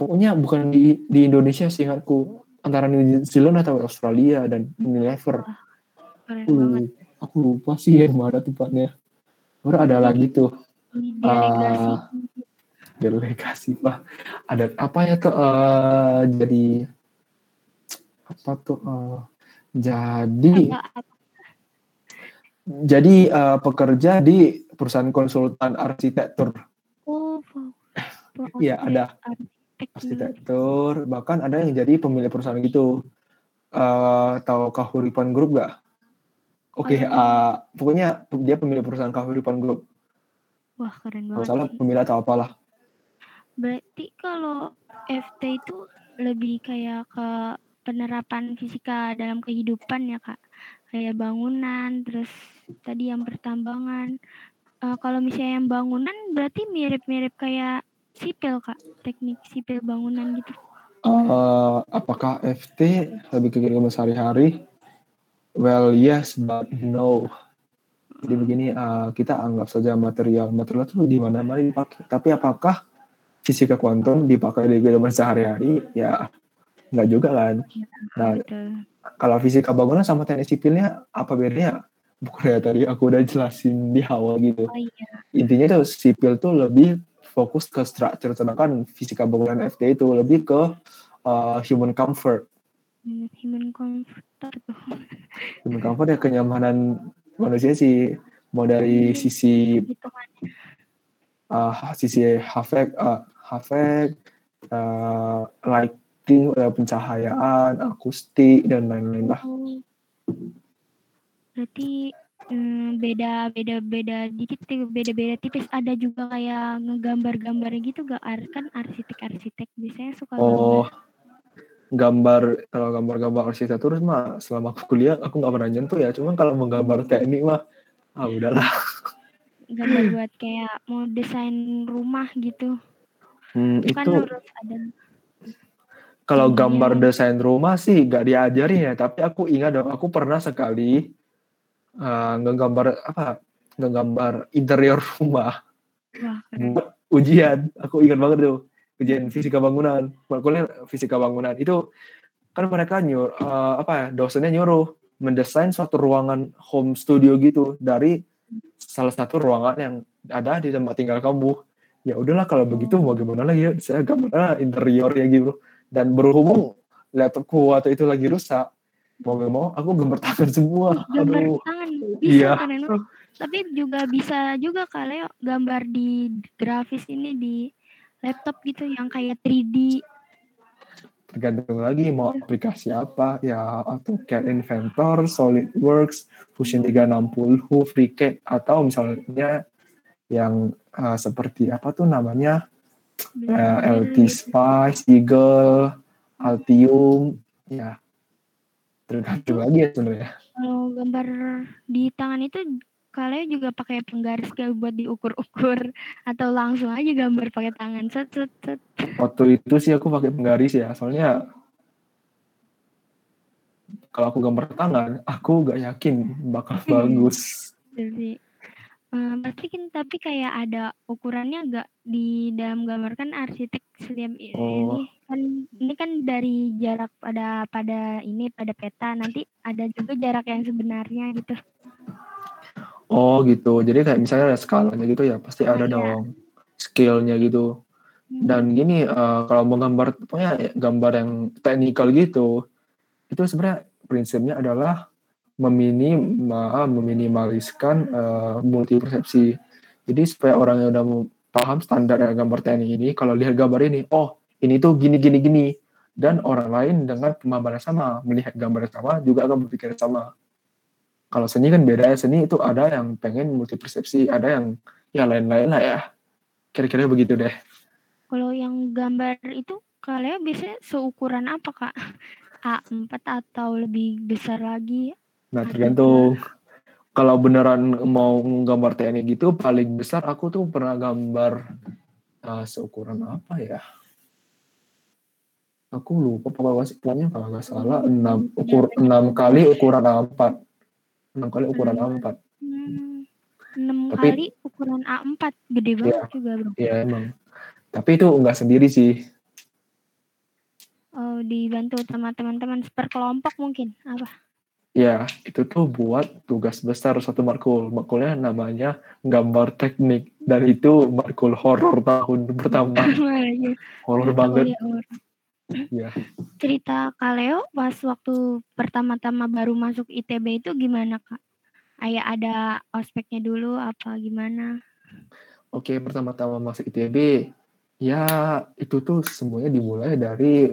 Pokoknya bukan di, di Indonesia sih ingatku. Antara New Zealand atau Australia dan Unilever. Keren Aku, banget. aku lupa sih yang mana tempatnya. Baru ada lagi tuh. Delegasi. Ah, delegasi pak. Ada apa ya tuh? eh, jadi apa tuh? eh, jadi apa, apa jadi eh, pekerja di perusahaan konsultan arsitektur. oh, Iya, ada. arsitek. arsitektur bahkan ada yang jadi pemilik perusahaan gitu eh tahu Kahuripan Group gak? Oke, Oh, iya. eh, pokoknya dia pemilik perusahaan Kahuripan Group. Wah keren Kalau banget salah sih. pemilik atau apalah. Berarti kalau FT itu lebih kayak ke penerapan fisika dalam kehidupan ya kak, kayak bangunan, terus tadi yang pertambangan. Eh, kalau misalnya yang bangunan berarti mirip-mirip kayak sipil kak, teknik sipil bangunan gitu. Eh, apakah FT lebih ke kehidupan sehari-hari? Well, yes, but no. Jadi begini, eh, kita anggap saja material. Material itu di mana-mana dipakai. Tapi apakah fisika kuantum dipakai di kehidupan sehari-hari? Ya, nggak juga kan. Nah, Betul. kalau fisika bangunan sama teknik sipilnya apa bedanya? Bukan ya tadi aku udah jelasin di awal gitu. Oh iya. Intinya tuh sipil tuh lebih fokus ke structure, sedangkan fisika bangunan FT itu lebih ke uh, human comfort. Hmm, Human comforter tuh. Human comfort ya kenyamanan manusia sih. Mau dari sisi uh, sisi hafek, uh, hafek, uh, lighting, uh, pencahayaan, akustik dan lain-lain lah. Oh. Berarti hmm, beda beda beda dikit beda beda tipis ada juga kayak ngegambar-gambar gitu gak kan arsitek-arsitek biasanya suka Oh, gambar. Gambar kalau gambar-gambar arsitektur mah selama aku kuliah aku nggak pernah nyentuh ya. Cuman kalau menggambar teknik mah ah udahlah. gambar buat kayak mau desain rumah gitu. Hmm, Itu kan itu ada kalau gambar desain rumah sih nggak diajarin ya. Tapi aku ingat dong, aku pernah sekali uh, ngegambar apa? Ngegambar interior rumah wah buat ujian. Aku ingat banget tuh ujian fisika bangunan. Kuliah fisika bangunan itu kan mereka nyuruh uh, apa ya? Dosennya nyuruh mendesain suatu ruangan home studio gitu dari salah satu ruangan yang ada di tempat tinggal kamu. Ya udahlah kalau begitu mau gimana lagi ya saya gambar interiornya gitu. Dan berhubung laptopku waktu itu lagi rusak, mau gak mau aku gambar tangan semua. Gambar Aduh, tangan bisa iya. keren banget. Tapi juga bisa juga kali gambar di grafis ini di laptop gitu yang kayak 3D. tergantung lagi mau aplikasi apa ya atau kayak Inventor, SolidWorks, Fusion 360, FreeCAD atau misalnya yang uh, seperti apa tuh namanya uh, Bener-bener LT Spice, Eagle, Altium, ya tergantung lagi ya sebenarnya. Kalau gambar di tangan itu kalian juga pakai penggaris kayak buat diukur-ukur atau langsung aja gambar pakai tangan set set set. Waktu itu sih aku pakai penggaris ya, soalnya kalau aku gambar tangan, aku gak yakin bakal Hmm. bagus. Jadi eh, pasti kan tapi kayak ada ukurannya nggak di dalam gambar kan arsitek setiap Oh. ini kan ini kan dari jarak pada pada ini pada peta nanti ada juga jarak yang sebenarnya gitu. Oh gitu. Jadi kayak misalnya ada skalanya gitu ya, pasti Oh, ada iya. dong skillnya gitu. Hmm. Dan gini, eh, kalau mau gambar, pokoknya ya gambar yang teknikal gitu, itu sebenarnya prinsipnya adalah meminima, meminimaliskan eh, multi persepsi. Jadi supaya orang yang udah paham standar gambar teknik ini, kalau lihat gambar ini, oh ini tuh gini gini gini, dan orang lain dengan pemahaman yang sama melihat gambar yang sama juga akan berpikir yang sama. Kalau seni kan beda ya, seni itu ada yang pengen multi persepsi, ada yang ya lain-lain lah ya. Kira-kira begitu deh. Kalau yang gambar itu kalian biasanya seukuran apa kak? A4 atau lebih besar lagi? Nah, tergantung. Kalau beneran mau gambar teknik gitu, paling besar aku tuh pernah gambar uh, seukuran apa ya? Aku lupa pokoknya kalau nggak salah 6 ukur 6 kali ukuran A4. 6 kali ukuran A4. Hmm, 6 Tapi- kali ukuran A4 gede banget juga bro. Iya emang. Tapi itu nggak sendiri sih. Oh dibantu sama teman-teman seperkelompok mungkin apa? Ya, itu tuh buat tugas besar satu markul. Markulnya namanya gambar teknik. Dan itu markul horor tahun pertama. Iya. Horor Oh, banget. iya, orang. Iya. Cerita Kaleo pas waktu pertama-tama baru masuk ITB itu gimana kak? Ayah ada ospeknya dulu apa gimana? Oke, pertama-tama masuk ITB, ya itu tuh semuanya dimulai dari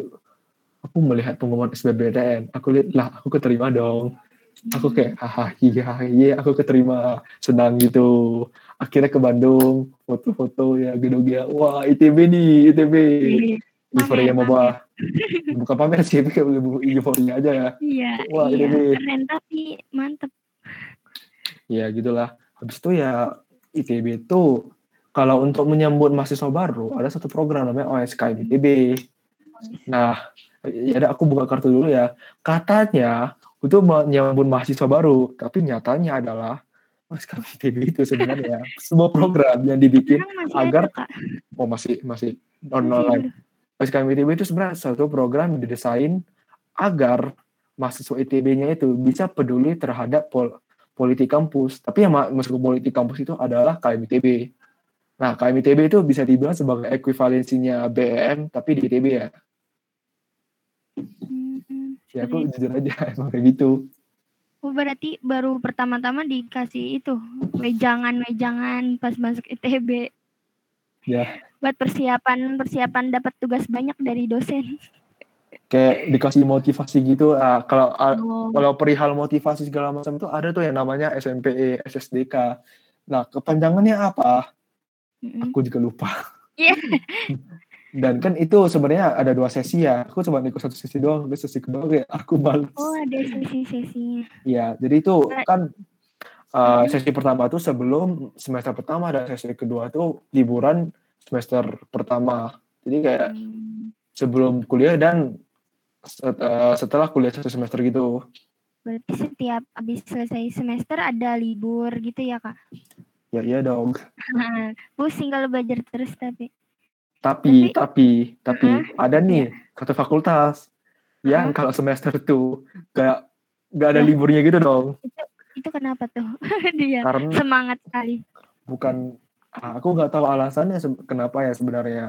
aku melihat pengumuman SBMPTN. Aku lihat lah, aku keterima dong. Aku kayak haha iya iya aku keterima senang gitu. Akhirnya ke Bandung, foto-foto ya gedung ya. Wah ITB nih ITB. Euforia mau Bukan pamer sih, tapi kayak lebih euforia aja ya. Iya, Wah, iya. ITB. keren tapi mantep. Ya gitulah. Habis itu ya ITB itu kalau untuk menyambut mahasiswa baru ada satu program namanya OSKM ITB. Nah, ya aku buka kartu dulu ya. Katanya itu menyambut mahasiswa baru, tapi nyatanya adalah OSKM ITB itu sebenarnya sebuah program yang dibikin agar- ada oh masih masih Masih online. OSKM ITB itu sebenarnya satu program didesain agar mahasiswa ITB-nya itu bisa peduli terhadap pol politik kampus. Tapi yang ma- masuk ke politik kampus itu adalah KMITB. Nah, KMITB itu bisa dibilang sebagai ekuivalensinya BEM, tapi di ITB ya. Hmm, Ya aku jujur aja, emang kayak gitu. Oh berarti baru pertama-tama dikasih itu wejangan-wejangan pas masuk ITB. Ya. Buat persiapan persiapan dapat tugas banyak dari dosen. Kayak dikasih motivasi gitu. ah, kalau ah, Oh, kalau perihal motivasi segala macam itu ada tuh yang namanya SMPE, SSDK. Nah, kepanjangannya apa? mm-mm. Aku juga lupa. Iya. Dan kan itu sebenarnya ada dua sesi ya. Aku cuma ikut satu sesi doang, terus sesi kedua kayak aku males. Oh ada sesi-sesinya. Iya, jadi itu kan uh, sesi pertama tuh sebelum semester pertama dan sesi kedua tuh liburan semester pertama. Jadi kayak Hmm, sebelum kuliah dan set- uh, setelah kuliah satu semester gitu. berarti setiap habis selesai semester ada libur gitu ya kak? Ya iya dong. Pusing kalau belajar terus tapi. Tapi Tapi- tapi tapi ada nih satu fakultas yang Hah? kalau semester tuh kayak nggak ada liburnya gitu dong. Itu kenapa tuh? Dia Karena semangat sekali. bukan aku nggak tahu alasannya kenapa ya sebenarnya.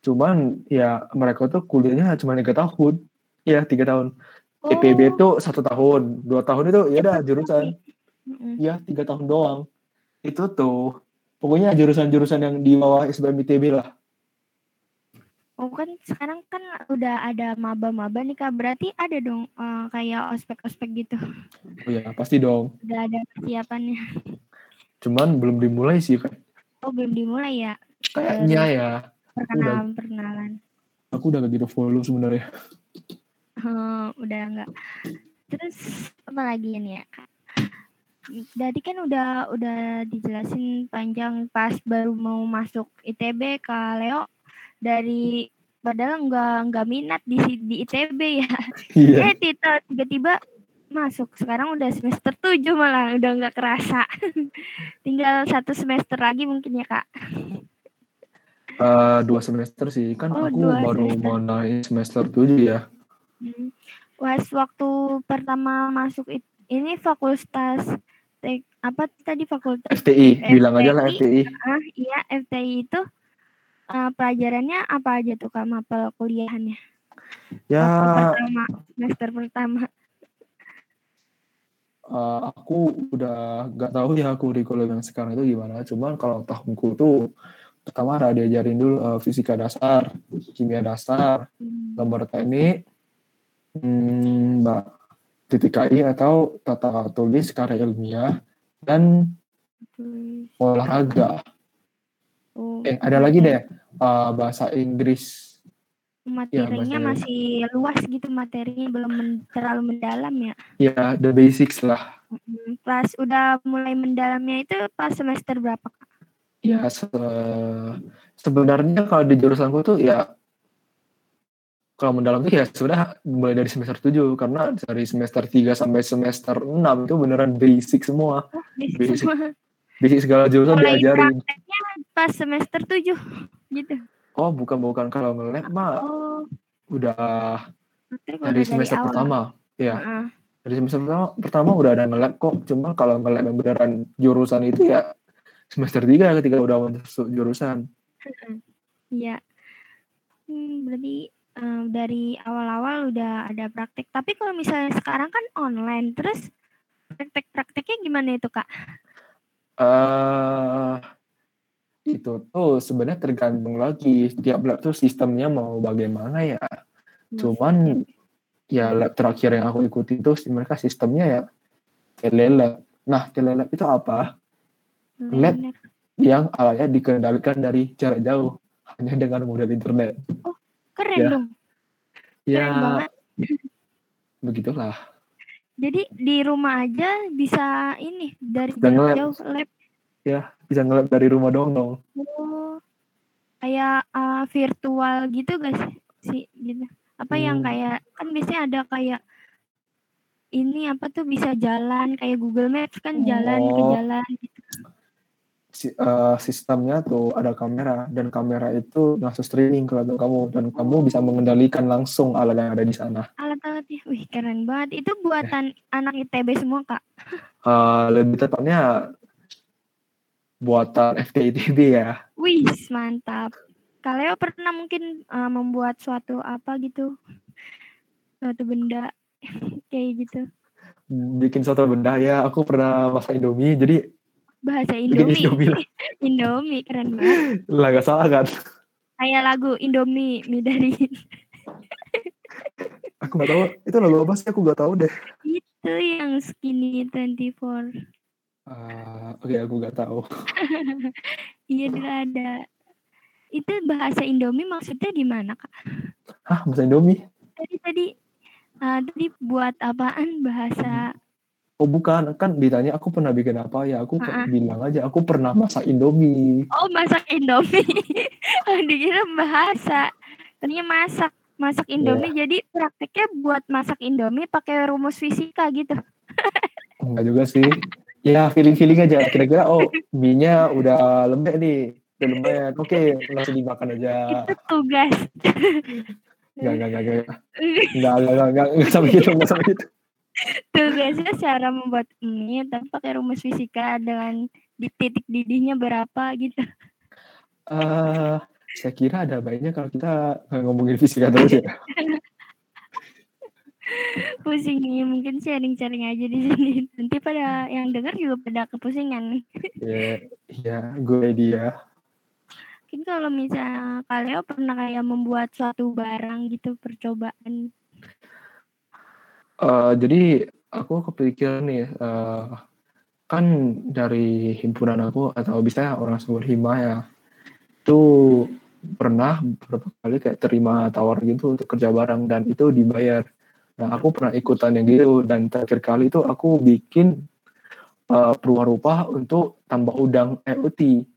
Cuman ya mereka tuh kuliahnya cuma tiga tahun. Ya tiga tahun. Oh, IPB tuh satu tahun. Dua tahun itu ya udah jurusan. Ya tiga tahun doang. Itu tuh. Pokoknya jurusan-jurusan yang di bawah SBM ITB lah. Oh kan sekarang kan udah ada maba-maba nih kak. Berarti ada dong eh, kayak ospek-ospek gitu. oh ya pasti dong. Udah ada persiapannya. cuman belum dimulai sih kan Oh belum dimulai ya kayaknya ya perkenalan perkenalan. aku udah gak gitu follow sebenarnya Oh, udah enggak. Terus apa lagi ini ya kak? Tadi kan udah udah dijelasin panjang pas baru mau masuk ITB ke Leo dari padahal nggak nggak minat di di ITB ya. iya Eh Tita tiba-tiba masuk sekarang udah semester 7 malah udah nggak kerasa. Tinggal satu semester lagi mungkin ya kak. Eh, dua semester sih kan Oh, aku dua baru semester. mau naik semester tujuh ya Hmm. Pas waktu pertama masuk ini fakultas tek apa tadi fakultas FTI, bilang aja lah FTI. Ah, iya, FTI itu uh, pelajarannya apa aja tuh Kak mapel kuliahannya? Ya, pertama, semester pertama. Uh, aku udah gak tahu ya kurikulum yang sekarang itu gimana. Cuman kalau tahunku tuh pertama ada diajarin dulu uh, fisika dasar, kimia dasar, gambar teknik, hmm, mbak titik KI atau tata tulis karya ilmiah dan olahraga. Oh. Eh, ada lagi deh uh, bahasa Inggris. Materinya ya, masih luas gitu materinya belum men terlalu mendalam ya. Ya, the basics lah. Pas udah mulai mendalamnya itu pas semester berapa kak? Ya se sebenarnya kalau di jurusanku tuh ya kalau mendalam tuh ya sudah mulai dari semester 7 karena dari semester 3 sampai semester 6 itu beneran basic semua. Oh, basic, basic, semua. basic segala jurusan mulai diajarin. pas semester 7 gitu. Oh, bukan bukan kalau ngelab mah oh. udah dari semester dari pertama. Ya. Uh -uh. Dari semester pertama, pertama udah ada ngelab kok. Cuma kalau ngelab yang beneran jurusan itu ya semester tiga ketika udah masuk jurusan. Iya. Hmm, berarti um, dari awal-awal udah ada praktek. Tapi kalau misalnya sekarang kan online, terus praktek-prakteknya gimana itu kak? Uh, itu tuh sebenarnya tergantung lagi setiap lab tuh sistemnya mau bagaimana ya. Hmm. Cuman ya lab terakhir yang aku ikuti itu mereka sistemnya ya telelab. Nah telelab itu apa? lab yang alatnya dikendalikan dari jarak jauh hanya dengan modal internet. Oh, keren ya. dong. Ya, begitulah. Jadi di rumah aja bisa ini dari jarak jauh lab. Ya, bisa ngelab dari rumah dong dong. Oh, kayak uh, virtual gitu guys sih gitu. Apa hmm. yang kayak kan biasanya ada kayak ini apa tuh bisa jalan kayak Google Maps kan jalan oh. ke jalan gitu uh, sistemnya tuh ada kamera dan kamera itu langsung streaming ke laptop kamu dan kamu bisa mengendalikan langsung alat yang ada di sana. Alat-alatnya, wih keren banget. Itu buatan eh. anak ITB semua kak? Uh, lebih tepatnya buatan FTITB ya. Wih mantap. Kaleo pernah mungkin uh, membuat suatu apa gitu, suatu benda kayak gitu. Bikin suatu benda ya, aku pernah masak Indomie, jadi bahasa Indomie. Indomie, Indomie keren banget. Lah gak salah kan? Kayak lagu Indomie mie dari. aku gak tahu itu lagu apa sih aku gak tahu deh. Itu yang skinny 24. Uh, Oke okay, aku gak tahu. iya dia ada. Itu bahasa Indomie maksudnya gimana kak? Hah bahasa Indomie? Tadi tadi uh, tadi buat apaan bahasa Oh bukan, kan ditanya aku pernah bikin apa ya, aku uh-uh. bilang aja aku pernah masak Indomie. Oh masak Indomie, dikira bahasa, ternyata masak masak Indomie, yeah. jadi prakteknya buat masak Indomie pakai rumus fisika gitu. Enggak juga sih, ya feeling-feeling aja kira-kira oh minyak udah lembek nih udah lembek oke okay, langsung dimakan aja itu tugas nggak nggak nggak nggak nggak nggak nggak nggak sampai gitu, nggak sampai gitu. Tugasnya cara membuat mie tanpa pakai rumus fisika dengan di titik didihnya berapa gitu. Eh, uh, saya kira ada baiknya kalau kita ngomongin fisika terus ya. Pusing nih, mungkin sharing-sharing aja di sini. Nanti pada yang dengar juga pada kepusingan. Ya, ya, gue dia. Mungkin kalau misalnya kalian pernah kayak membuat suatu barang gitu percobaan Uh, jadi aku kepikiran nih, uh, kan dari himpunan aku atau bisa orang sumber hima ya, itu pernah beberapa kali kayak terima tawar gitu untuk kerja bareng dan itu dibayar. Nah aku pernah ikutan yang gitu dan terakhir kali itu aku bikin uh, rupa untuk tambah udang EOT.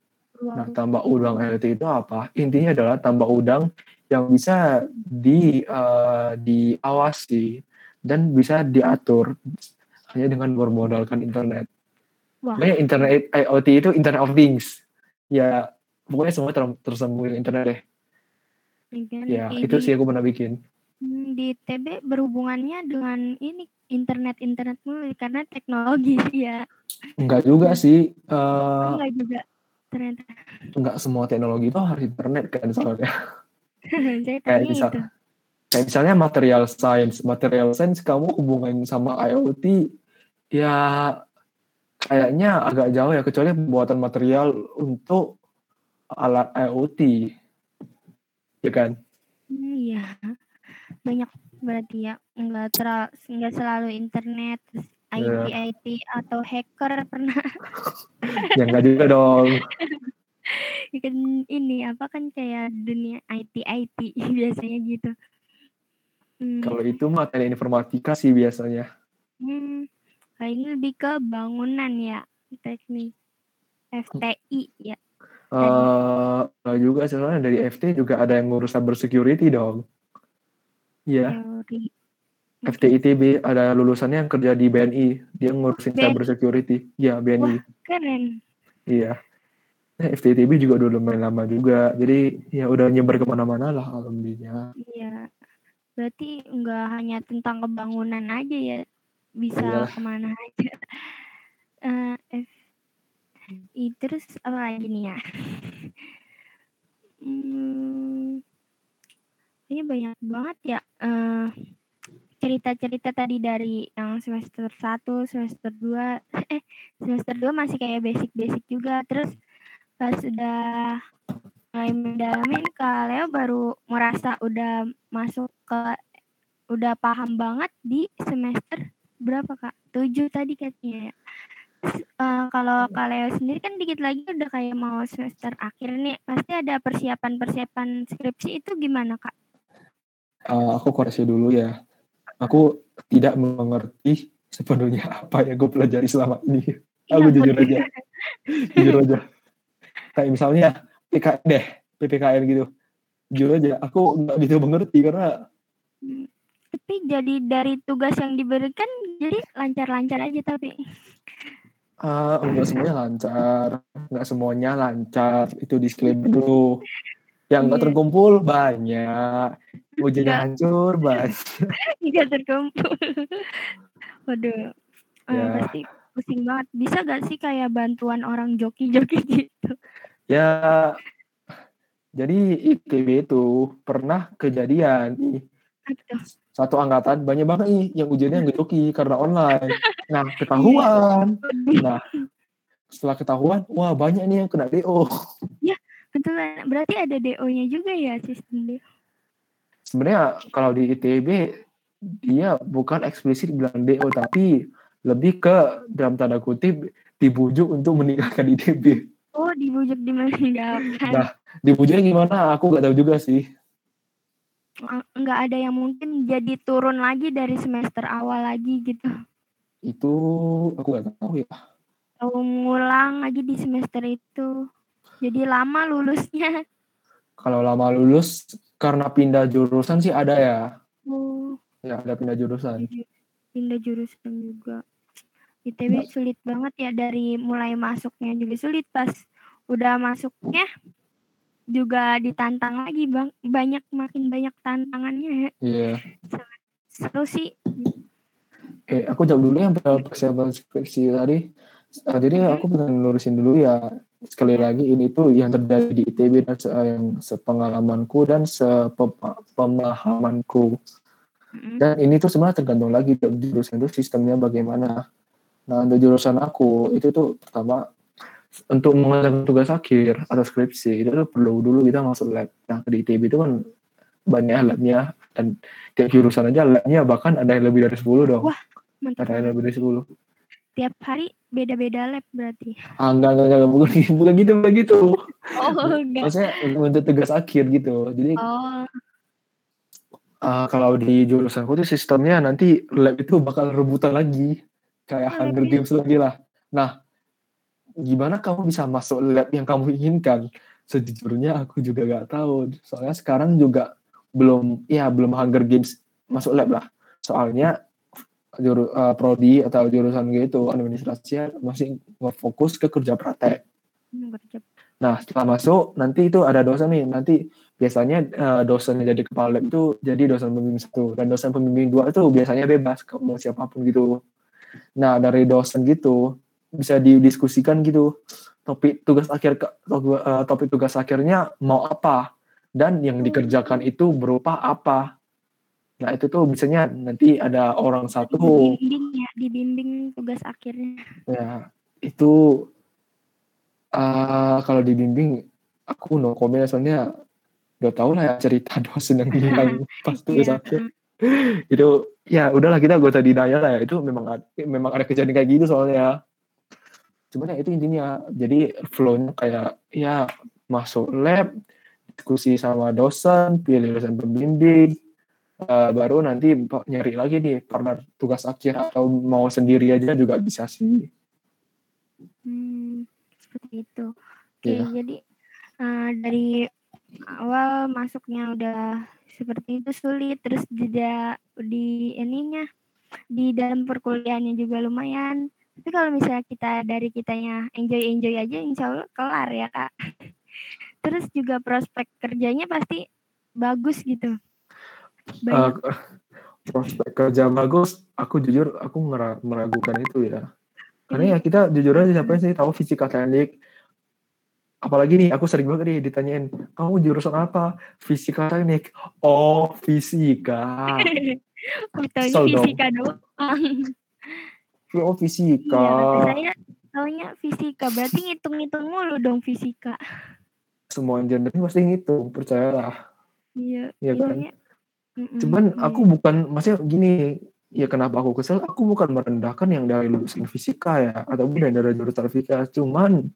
Nah tambah udang EOT itu apa? Intinya adalah tambah udang yang bisa di uh, diawasi dan bisa diatur hanya dengan bermodalkan internet. Wah. Makanya internet IoT itu Internet of Things. Ya, pokoknya semua ter tersambung internet deh. ya, itu sih aku pernah bikin. Hmm, di TB berhubungannya dengan ini internet-internet mulai karena teknologi ya. Enggak juga sih. Uh, enggak juga ternyata. Enggak semua teknologi itu harus internet kan soalnya. kayak misal, itu. Kayak misalnya material science, material science kamu hubungan sama IoT ya kayaknya agak jauh ya kecuali pembuatan material untuk alat IoT. Ya kan? Hmm, iya. Banyak berarti ya enggak terlalu enggak selalu internet IT yeah. IT atau hacker pernah. ya enggak juga dong. kan ini apa kan kayak dunia IT IT biasanya gitu. Hmm. Kalau itu mah teknik informatika sih biasanya. Hmm. Kalau ini lebih ke bangunan ya, teknik FTI ya. Uh, juga sebenarnya dari FT juga ada yang ngurus cyber security dong. Iya. Yeah. FTITB ada lulusannya yang kerja di BNI, dia ngurusin BNI. cyber security. Iya, BNI. Wah, keren. Iya. Nah, FTITB juga udah lumayan lama juga. Jadi ya udah nyebar ke mana-mana lah alhamdulillah. Iya. Berarti enggak hanya tentang kebangunan aja ya, bisa iya. ke mana aja. Uh, F I, terus apa lagi nih ya? Hmm, ini banyak banget ya uh, cerita-cerita tadi dari yang semester 1, semester 2, eh semester 2 masih kayak basic-basic juga. Terus pas udah mulai mendalamin Kak Leo baru merasa udah masuk ke udah paham banget di semester berapa Kak? 7 tadi katanya ya. Uh, kalau Kak Leo sendiri kan dikit lagi udah kayak mau semester akhir nih. Pasti ada persiapan-persiapan skripsi itu gimana Kak? Uh, aku koreksi dulu ya. Aku tidak mengerti sepenuhnya apa yang gue pelajari selama ini. Aku jujur aja. jujur aja. Kayak misalnya PKN deh PPKN gitu. Jujur aja aku nggak gitu mengerti karena tapi jadi dari tugas yang diberikan jadi lancar-lancar aja tapi. Uh, enggak semuanya lancar. Enggak semuanya lancar. Itu disclaimer dulu yang enggak yeah. terkumpul banyak ujiannya hancur banyak enggak terkumpul waduh ya. uh, pasti pusing banget bisa gak sih kayak bantuan orang joki-joki gitu Ya, jadi ITB itu pernah kejadian nih. Satu angkatan banyak banget nih yang ujiannya ngejoki karena online. Nah, ketahuan. Nah, setelah ketahuan, wah banyak nih yang kena DO. Ya, betul. Berarti ada DO-nya juga ya sistem DO. Sebenarnya kalau di ITB dia bukan eksplisit bilang DO tapi lebih ke dalam tanda kutip dibujuk untuk meninggalkan ITB. Oh, dibujuk dimeninggalkan. Nah, dibujuknya gimana? Aku gak tahu juga sih. Nggak ada yang mungkin jadi turun lagi dari semester awal lagi gitu. Itu aku gak tahu ya. Tahu ngulang lagi di semester itu. Jadi lama lulusnya. Kalau lama lulus karena pindah jurusan sih ada ya. Oh. Ya, ada pindah jurusan. Pindah jurusan juga. ITB sulit banget ya dari mulai masuknya juga sulit pas udah masuknya juga ditantang lagi bang banyak makin banyak tantangannya ya. Iya. Yeah. Seru sih. Oke, aku jawab dulu yang persiapan skripsi tadi. Uh, jadi aku pengen lurusin dulu ya sekali lagi ini tuh yang terjadi di ITB dan se yang sepengalamanku dan sepemahamanku. Dan ini tuh sebenarnya tergantung lagi jurusan itu sistemnya bagaimana. Nah, untuk jurusan aku itu tuh pertama untuk mengerjakan tugas akhir atau skripsi itu tuh perlu dulu kita masuk lab. Nah, di ITB itu kan banyak labnya dan tiap jurusan aja labnya bahkan ada yang lebih dari 10 dong. Wah, mantap. Ada yang lebih dari 10. Tiap hari beda-beda lab berarti. Ah, enggak, enggak, enggak, bukan, bukan gitu, bukan gitu. Oh, enggak. Maksudnya untuk tugas akhir gitu. Jadi oh. Uh, kalau di jurusanku tuh sistemnya nanti lab itu bakal rebutan lagi kayak Hunger Games lagi lah. Nah, gimana kamu bisa masuk lab yang kamu inginkan? Sejujurnya aku juga gak tahu. Soalnya sekarang juga belum, ya belum Hunger Games masuk lab lah. Soalnya juru, uh, prodi atau jurusan gitu administrasi masih fokus ke kerja praktek. Hmm, nah setelah masuk nanti itu ada dosen nih. Nanti biasanya uh, dosen yang jadi kepala lab itu jadi dosen pembimbing satu. Dan dosen pembimbing dua itu biasanya bebas mau siapa pun gitu. Nah dari dosen gitu bisa didiskusikan gitu topik tugas akhir uh, topik tugas akhirnya mau apa? Dan yang dikerjakan itu berupa apa nah itu tuh biasanya nanti ada orang satu dibimbing ya dibimbing tugas akhirnya. Ya itu uh, kalau dibimbing aku no comment soalnya udah tau lah ya cerita dosen yang bilang pas tugas yeah. akhir. Itu ya udahlah kita gak usah didaya lah ya itu memang memang ada kejadian kayak gitu soalnya cuman ya itu intinya jadi flownya kayak ya masuk lab diskusi sama dosen pilih dosen pembimbing uh, baru nanti nyari lagi nih partner tugas akhir atau mau sendiri aja juga bisa sih. Hmm, seperti itu. Oke yeah. jadi uh, dari awal masuknya udah seperti itu sulit terus juga di ininya di dalam perkuliahannya juga lumayan. Tapi kalau misalnya kita dari kitanya enjoy enjoy aja insya Allah kelar ya kak. Terus juga prospek kerjanya pasti bagus gitu uh, prospek kerja bagus aku jujur aku meragukan itu ya. Karena ya kita jujur aja siapa sih tahu fisika teknik apalagi nih aku sering banget nih ditanyain kamu jurusan apa? Fisika teknik oh fisika. So fisika doang. Oh fisika. Iya, saya taunya fisika. Berarti ngitung-ngitung mulu dong fisika. Semua engineering pasti ngitung percayalah. Iya iya kan iya. cuman aku bukan maksudnya gini ya kenapa aku kesel aku bukan merendahkan yang dari lulusan fisika ya ataupun dari jurusan fisika cuman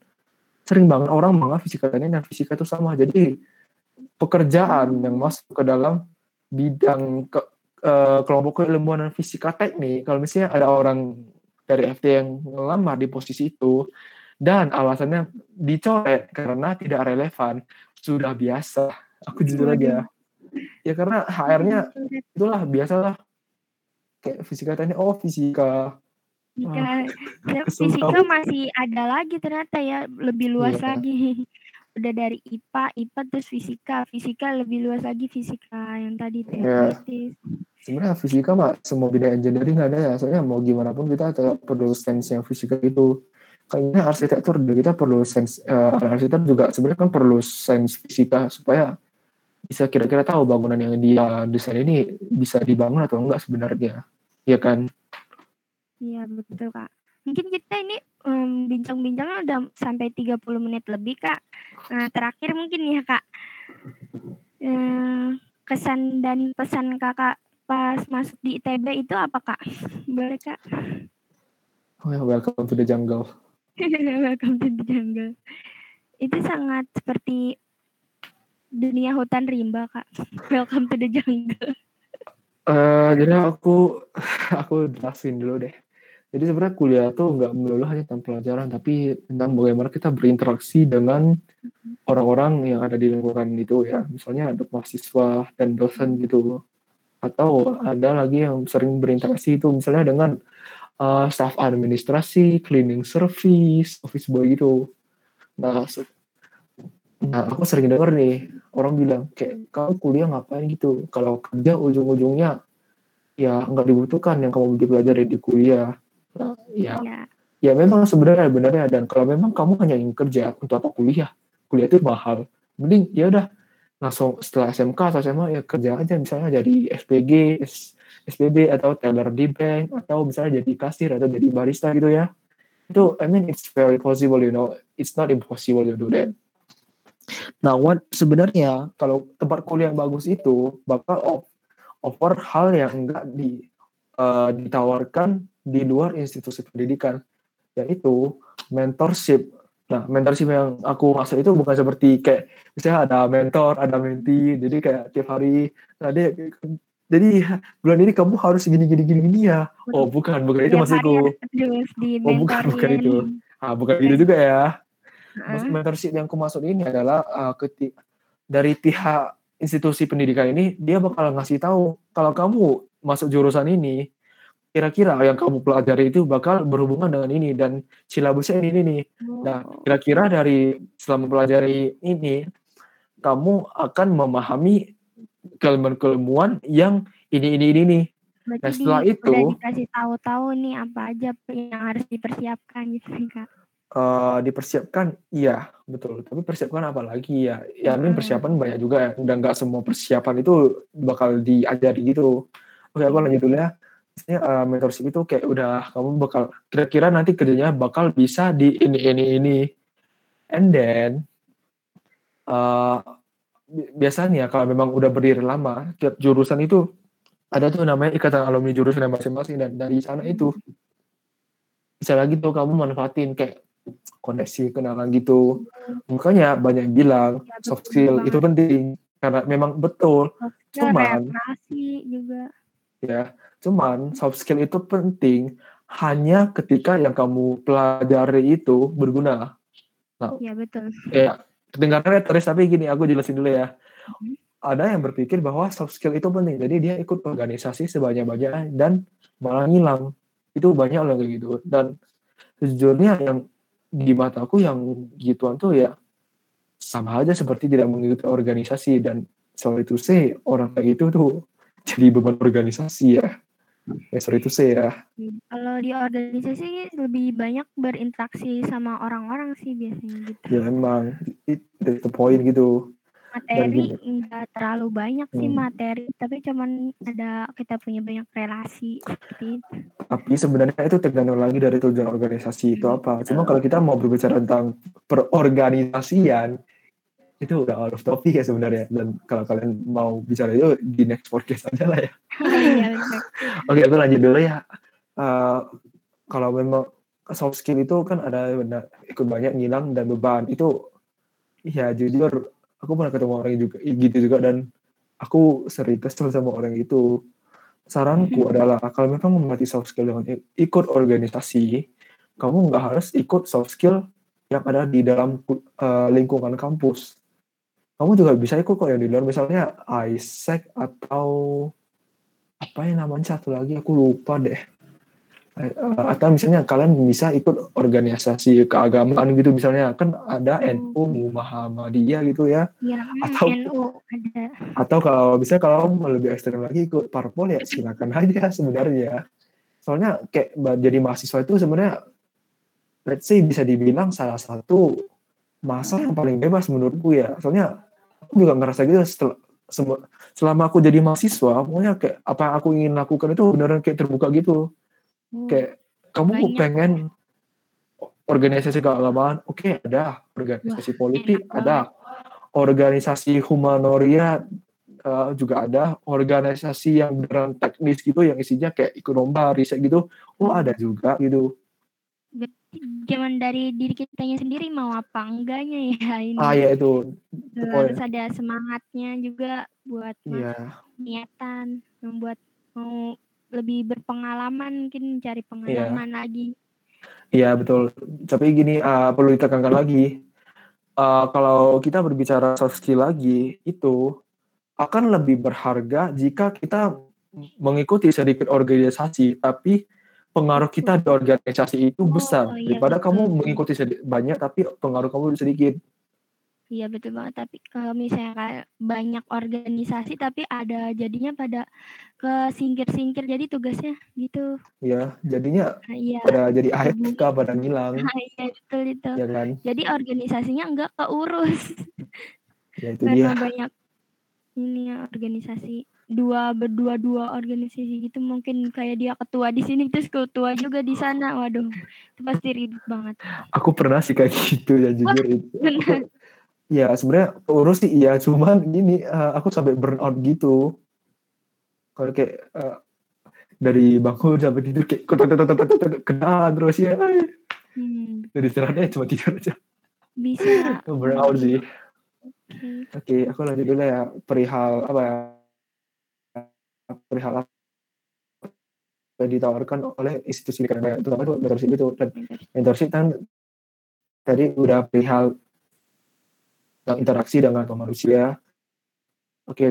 sering banget orang menganggap fisika dan fisika itu sama. Jadi pekerjaan yang masuk ke dalam bidang ke, uh, kelompok keilmuan dan fisika teknik, kalau misalnya ada orang dari FT yang ngelamar di posisi itu dan alasannya dicoret karena tidak relevan, sudah biasa. Aku jujur aja. Ya karena HR-nya itulah biasalah kayak fisika teknik, oh fisika Fisika, ya, fisika masih ada lagi ternyata ya lebih luas iya. lagi. Udah dari IPA, IPA terus fisika, fisika lebih luas lagi fisika yang tadi teoritis. Ya. Sebenarnya fisika mah semua bidang engineering ada ya. Soalnya mau gimana pun kita tetap perlu sense yang fisika itu. Kayaknya arsitektur kita perlu sense uh, arsitek juga sebenarnya kan perlu sense fisika supaya bisa kira-kira tahu bangunan yang dia desain ini bisa dibangun atau enggak sebenarnya. Iya kan? Iya betul Kak. Mungkin kita ini um, bincang-bincangnya udah sampai 30 menit lebih Kak. Nah terakhir mungkin ya Kak. Uh, kesan dan pesan kakak pas masuk di ITB itu apa Kak? Boleh Kak? Oh ya, welcome to the jungle. welcome to the jungle. Itu sangat seperti dunia hutan rimba Kak. Welcome to the jungle. Uh, jadi aku aku jelasin dulu deh. Jadi sebenarnya kuliah tuh nggak melulu hanya tentang pelajaran, tapi tentang bagaimana kita berinteraksi dengan orang-orang yang ada di lingkungan itu ya. Misalnya ada mahasiswa dan dosen gitu. Atau ada lagi yang sering berinteraksi itu misalnya dengan uh, staff administrasi, cleaning service, office boy gitu. Nah, nah aku sering denger nih orang bilang kayak kamu kuliah ngapain gitu. Kalau kerja ujung-ujungnya ya nggak dibutuhkan yang kamu pelajari di kuliah. Ya ya, ya memang sebenarnya benarnya dan kalau memang kamu hanya ingin kerja untuk apa? Kuliah. Kuliah itu mahal. Mending ya udah langsung setelah SMK atau SMA ya kerja aja misalnya jadi SPG SPB atau teller di bank atau misalnya jadi kasir atau jadi barista gitu ya. Itu I mean it's very possible you know. It's not impossible to do that nah what sebenarnya kalau tempat kuliah yang bagus itu bakal offer hal yang enggak di uh, ditawarkan di luar institusi pendidikan yaitu mentorship. Nah, mentorship yang aku maksud itu bukan seperti kayak misalnya ada mentor, ada menti, jadi kayak tiap hari nah dia jadi bulan ini kamu harus gini gini gini gini ya. Oh, bukan, bukan itu maksudku. Oh, bukan, bukan itu. Ah, bukan gitu juga ya. Maksud mentorship yang aku maksud ini adalah uh, ketik dari pihak institusi pendidikan ini dia bakal ngasih tahu kalau kamu masuk jurusan ini kira-kira yang kamu pelajari itu bakal berhubungan dengan ini dan silabusnya ini nih. Nah, kira-kira dari selama mempelajari ini kamu akan memahami keilmuan-keilmuan yang ini ini ini nih. Berarti Nah, setelah di, itu udah dikasih tahu-tahu nih apa aja yang harus dipersiapkan gitu kan kak. Eh, dipersiapkan, iya betul. Tapi persiapkan apa lagi ya? Ya Mm-mm. persiapan banyak juga ya. Udah nggak semua persiapan itu bakal diajari gitu. Oke, aku lanjut dulu ya. Maksudnya eh, mentorship itu kayak udah kamu bakal kira-kira nanti kerjanya bakal bisa di ini ini ini. And then eh, bi- biasanya kalau memang udah berdiri lama, tiap jurusan itu ada tuh namanya ikatan alumni jurusan masing-masing dan dari sana itu bisa lagi tuh kamu manfaatin kayak koneksi kenalan gitu. Makanya banyak yang bilang Ya, soft skill itu penting. Karena memang betul Ya, Cuman- juga. ya cuman soft skill itu penting hanya ketika yang kamu pelajari itu berguna. Ya betul. ya kedengarannya terus tapi gini aku jelasin dulu ya. Mhm. ada yang berpikir bahwa soft skill itu penting jadi dia ikut organisasi sebanyak-banyaknya dan malah ngilang. Itu banyak loh kayak gitu. Dan sejujurnya yang di mataku yang gituan tuh ya sama aja seperti tidak mengikuti organisasi. Dan sorry to say orang kayak gitu tuh jadi beban organisasi ya. Ya sorry to say ya. Kalau di organisasi lebih banyak berinteraksi sama orang-orang sih biasanya gitu. ya emang. It, that's the point gitu Materi gini. enggak terlalu banyak sih Hmm. materi, tapi cuman ada kita punya banyak relasi seperti itu. tapi sebenarnya itu tergantung lagi dari tujuan organisasi itu apa. Cuma kalau kita mau berbicara tentang perorganisasian, itu udah out of topic ya sebenarnya. Dan kalau kalian mau bicara itu di next podcast aja lah ya. Iya. Oke, aku lanjut dulu ya. Eh, kalau memang soft skill itu kan ada benar ikut banyak ngilang dan beban itu ya jujur aku pernah ketemu orang juga gitu juga dan aku sering kesel sama orang itu. Saranku adalah kalau memang melatih soft skill dengan ikut organisasi kamu nggak harus ikut soft skill yang ada di dalam eh, lingkungan kampus. Kamu juga bisa ikut kok yang di luar misalnya ISEC atau apa yang namanya satu lagi aku lupa deh. Eh, atau misalnya kalian bisa ikut organisasi keagamaan gitu misalnya kan ada NU Muhammadiyah gitu ya. Hmm, Atau- NU ada. atau kalau bisa kalau lebih ekstrem lagi ikut parpol ya silakan aja sebenarnya. Soalnya kayak jadi mahasiswa itu sebenarnya let's say bisa dibilang salah satu masa yang paling bebas menurutku ya. Soalnya aku juga ngerasa gitu setelah selama aku jadi mahasiswa pokoknya kayak apa yang aku ingin lakukan itu beneran kayak terbuka gitu kayak kamu Banyak. pengen organisasi keagamaan? Oke ada. Organisasi politik enak ada. organisasi humanoria eh, juga ada. Organisasi yang beneran teknis gitu yang isinya kayak ikut lomba riset gitu oh ada juga gitu. Cuman dari diri kitanya sendiri mau apa enggaknya ya ini. ah ya itu. Harus ada semangatnya juga buat ya niatan membuat mau lebih berpengalaman mungkin Iya. pengalaman lagi. Iya betul. Tapi gini uh, perlu ditekankan lagi. Uh, kalau kita berbicara soft skill lagi itu akan lebih berharga jika kita mengikuti sedikit organisasi, tapi pengaruh kita di organisasi itu Oh, besar iya, daripada betul. kamu mengikuti banyak tapi pengaruh kamu sedikit. Iya betul banget. Tapi kalau misalnya kayak banyak organisasi tapi ada jadinya pada ke singkir-singkir jadi tugasnya gitu. Ya, jadinya Nah, iya. pada jadi AFK pada ngilang, Nah, iya betul itu. ya kan? Jadi organisasinya enggak keurus Ya itu karena dia. banyak ini ya organisasi dua berdua dua organisasi gitu mungkin kayak dia ketua di sini terus ketua juga di sana waduh itu pasti ribet banget Aku pernah sih kayak gitu ya jujur itu. Ya sebenarnya urus sih iya, cuman gini eh, aku sampai burn out gitu. Kalau kayak eh, dari bangun sampai tidur kayak kena terus ya. hmm, Dari istirahatnya cuma tidur aja. bisa Burn out sih. Oke. Oke, aku lanjut dulu ya perihal apa ya? Perihal apa yang ditawarkan oleh institusi pendidikan terutama itu mentorship itu dan mentorship kan tadi udah perihal tentang interaksi dengan manusia. Oke.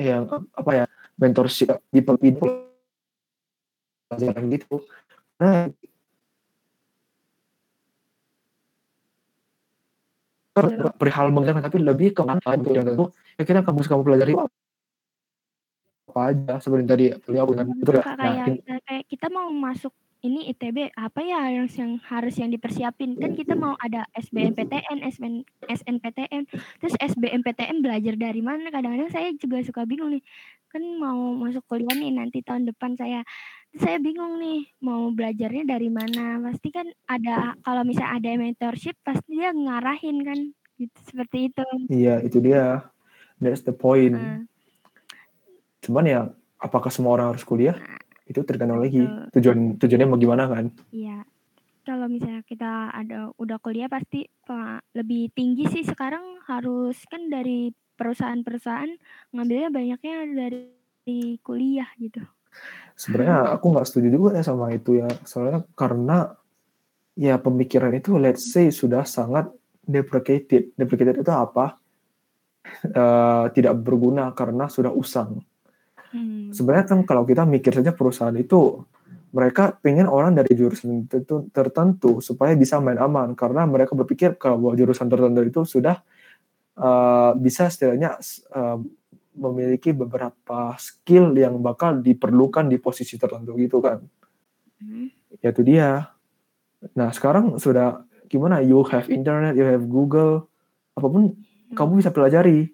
Yang apa ya? Mentorship people people pelajaran gitu. Nah, perihal mengenai tapi lebih ke mana gitu yang tentu kira kamu kamu pelajari apa aja seperti tadi kuliah aku betul ya nah, kayak kita mau masuk ini ITB apa ya yang yang harus yang dipersiapin kan kita mau ada SBMPTN, SBN, SNPTN, terus SBMPTN belajar dari mana? Kadang-kadang saya juga suka bingung nih. Kan mau masuk kuliah nih nanti tahun depan saya. Saya bingung nih mau belajarnya dari mana? Pasti kan ada kalau misalnya ada mentorship pasti dia ngarahin kan gitu seperti itu. iya itu dia that's the point Nah, cuman ya apakah semua orang harus kuliah itu tergantung lagi betul. tujuan tujuannya mau gimana kan. Iya. Kalau misalnya kita ada udah kuliah pasti lebih tinggi sih. Sekarang harus kan dari perusahaan-perusahaan ngambilnya banyaknya dari kuliah gitu. sebenarnya aku nggak setuju juga ya sama itu ya. Soalnya karena ya pemikiran itu let's say sudah sangat deprecated. Deprecated itu apa? Eh, tidak berguna karena sudah usang Hmm. sebenarnya kan kalau kita mikir saja perusahaan itu mereka pengen orang dari jurusan tertentu, tertentu supaya bisa main aman. Karena mereka berpikir kalau jurusan tertentu itu sudah uh, bisa setidaknya uh, memiliki beberapa skill yang bakal diperlukan di posisi tertentu gitu kan. Hmm. ya itu dia. Nah sekarang sudah gimana? You have internet you have Google apa pun kamu bisa pelajari.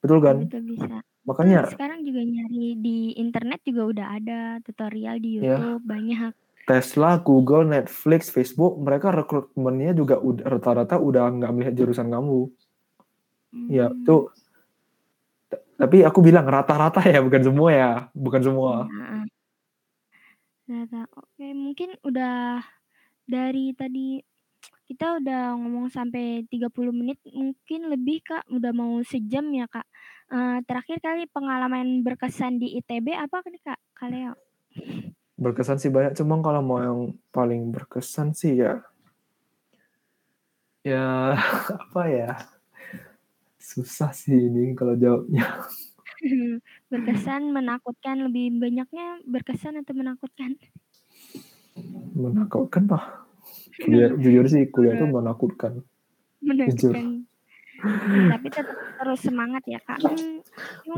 Betul kan? Itu bisa. Makanya Terus sekarang juga nyari di internet juga udah ada tutorial di Ya. YouTube banyak. Tesla, Google, Netflix, Facebook, mereka rekrutmennya juga udah rata-rata udah nggak melihat jurusan kamu. Ya, Hmm. itu. t- Tapi aku bilang rata-rata ya, bukan semua ya, bukan semua. Nah, Data. Oke, mungkin udah dari tadi kita udah ngomong sampai 30 menit, mungkin lebih Kak, udah mau sejam ya Kak. Eh, terakhir kali pengalaman berkesan di ITB apa nih Kak? Kaleo? Berkesan sih banyak, cuma kalau mau yang paling berkesan sih ya, ya apa ya, susah sih ini kalau jawabnya. berkesan, menakutkan, lebih banyaknya berkesan atau menakutkan? Menakutkan pak. Kuliah, jujur sih kuliah itu menakutkan. Menakutkan. Tapi tetap terus semangat ya Kak. Hmm,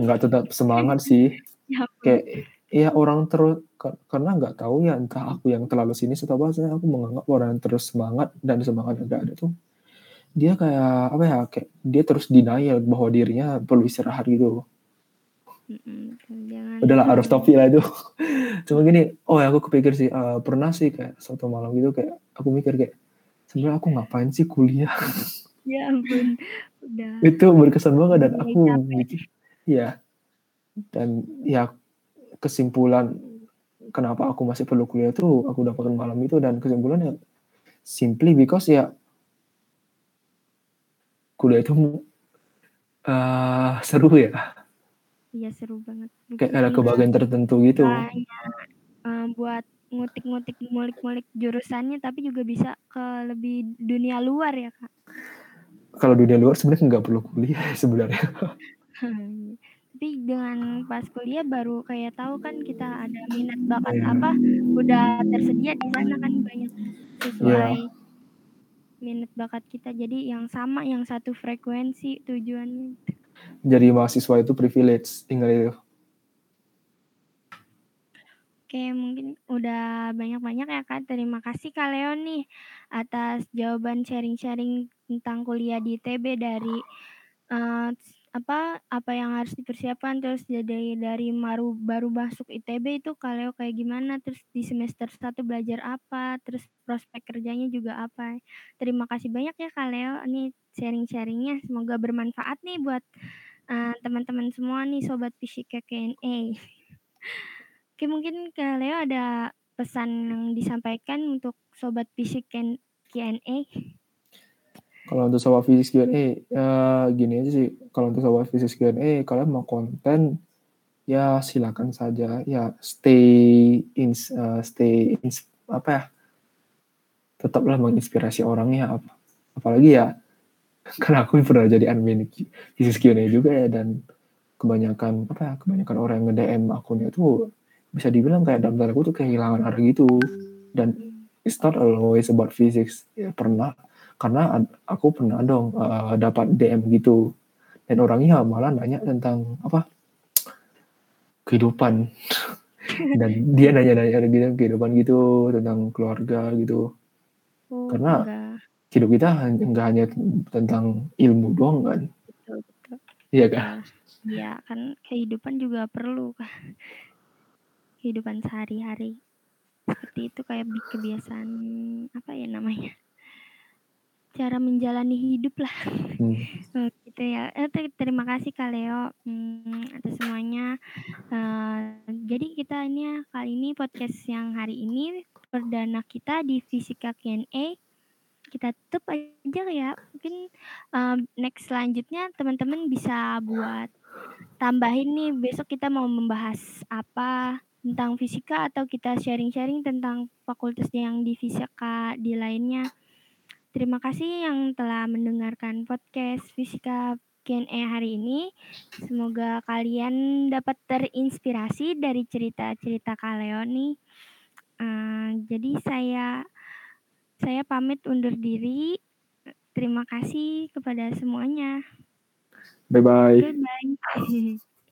Nggak tetap semangat sih. ya kayak ya orang terus ka- karena nggak tahu ya entah aku yang terlalu sinis atau apa saya aku menganggap orang yang terus semangat dan semangat nggak ada tuh dia kayak apa ya kayak dia terus denial bahwa dirinya perlu istirahat gitu Jangan. udahlah harus topi lah itu cuma gini oh ya aku kepikir sih eh, pernah sih kayak suatu malam gitu kayak aku mikir kayak sebenarnya aku ngapain sih kuliah Ya ampun. Udah. itu berkesan banget dan aku mikir ya dan ya kesimpulan kenapa aku masih perlu kuliah itu aku dapatkan malam itu dan kesimpulannya simply because ya kuliah itu eh, seru ya Iya seru banget. kayak ada kebagian tertentu gitu hanya eh, buat ngutik-ngutik ngulik-ngulik jurusannya tapi juga bisa ke lebih dunia luar ya kak. Kalau dunia luar sebenarnya nggak perlu kuliah sebenarnya. Tapi dengan pas kuliah baru kayak tahu kan kita ada minat bakat Iya. apa udah tersedia di sana kan banyak sesuai minat bakat kita. Jadi yang sama yang satu frekuensi tujuannya. Jadi mahasiswa itu privilege tinggal itu. Oke, mungkin udah banyak-banyak ya Kak. Terima kasih Kak Leo nih atas jawaban sharing-sharing tentang kuliah di ITB dari eh, apa apa yang harus dipersiapkan terus jadi dari baru baru masuk ITB itu Kak Leo kayak gimana terus di semester 1 belajar apa terus prospek kerjanya juga apa. Terima kasih banyak ya Kak Leo ini sharing-sharingnya semoga bermanfaat nih buat eh, teman-teman semua nih sobat Fisika KNA. Oke, mungkin Kak Leo ada pesan yang disampaikan untuk sobat fisik Q&A. Kalau untuk sobat fisik Q&A, ya gini aja sih. Kalau untuk sobat fisik Q&A, kalian mau konten, ya silakan saja. Ya stay in, uh, stay in, apa ya? Tetaplah menginspirasi orangnya. Apa, apalagi ya, karena aku pernah jadi admin fisik Q&A juga ya dan kebanyakan apa ya? Kebanyakan orang yang nge-DM akunnya itu bisa dibilang kayak dalam tanda kutip kehilangan arah gitu. Dan it's not always about physics. Ya, pernah karena aku pernah dong uh, dapat DM gitu dan orangnya malah nanya tentang apa kehidupan dan dia nanya-nanya gitu kehidupan gitu tentang keluarga gitu Oh, karena enggak. hidup kita nggak hanya tentang ilmu doang kan Betul, betul. iya kan Ya, Iya, kan kehidupan juga perlu kan. Kehidupan sehari-hari. Seperti itu kayak bi- kebiasaan apa ya namanya? Cara menjalani hidup lah. Hmm. Gitu ya. Eh, ter- terima kasih Kak Leo hmm, atas semuanya. Eh, jadi kita ini kali ini podcast yang hari ini perdana kita di Fisika Q&A. Kita tutup aja ya. Mungkin eh, next selanjutnya teman-teman bisa buat tambahin nih besok kita mau membahas apa tentang fisika atau kita sharing-sharing tentang fakultas yang di fisika di lainnya. Terima kasih yang telah mendengarkan podcast Fisika Q&A hari ini. Semoga kalian dapat terinspirasi dari cerita-cerita Kak Leo nih. Eh, jadi saya saya pamit undur diri. Terima kasih kepada semuanya. bye bye Goodbye.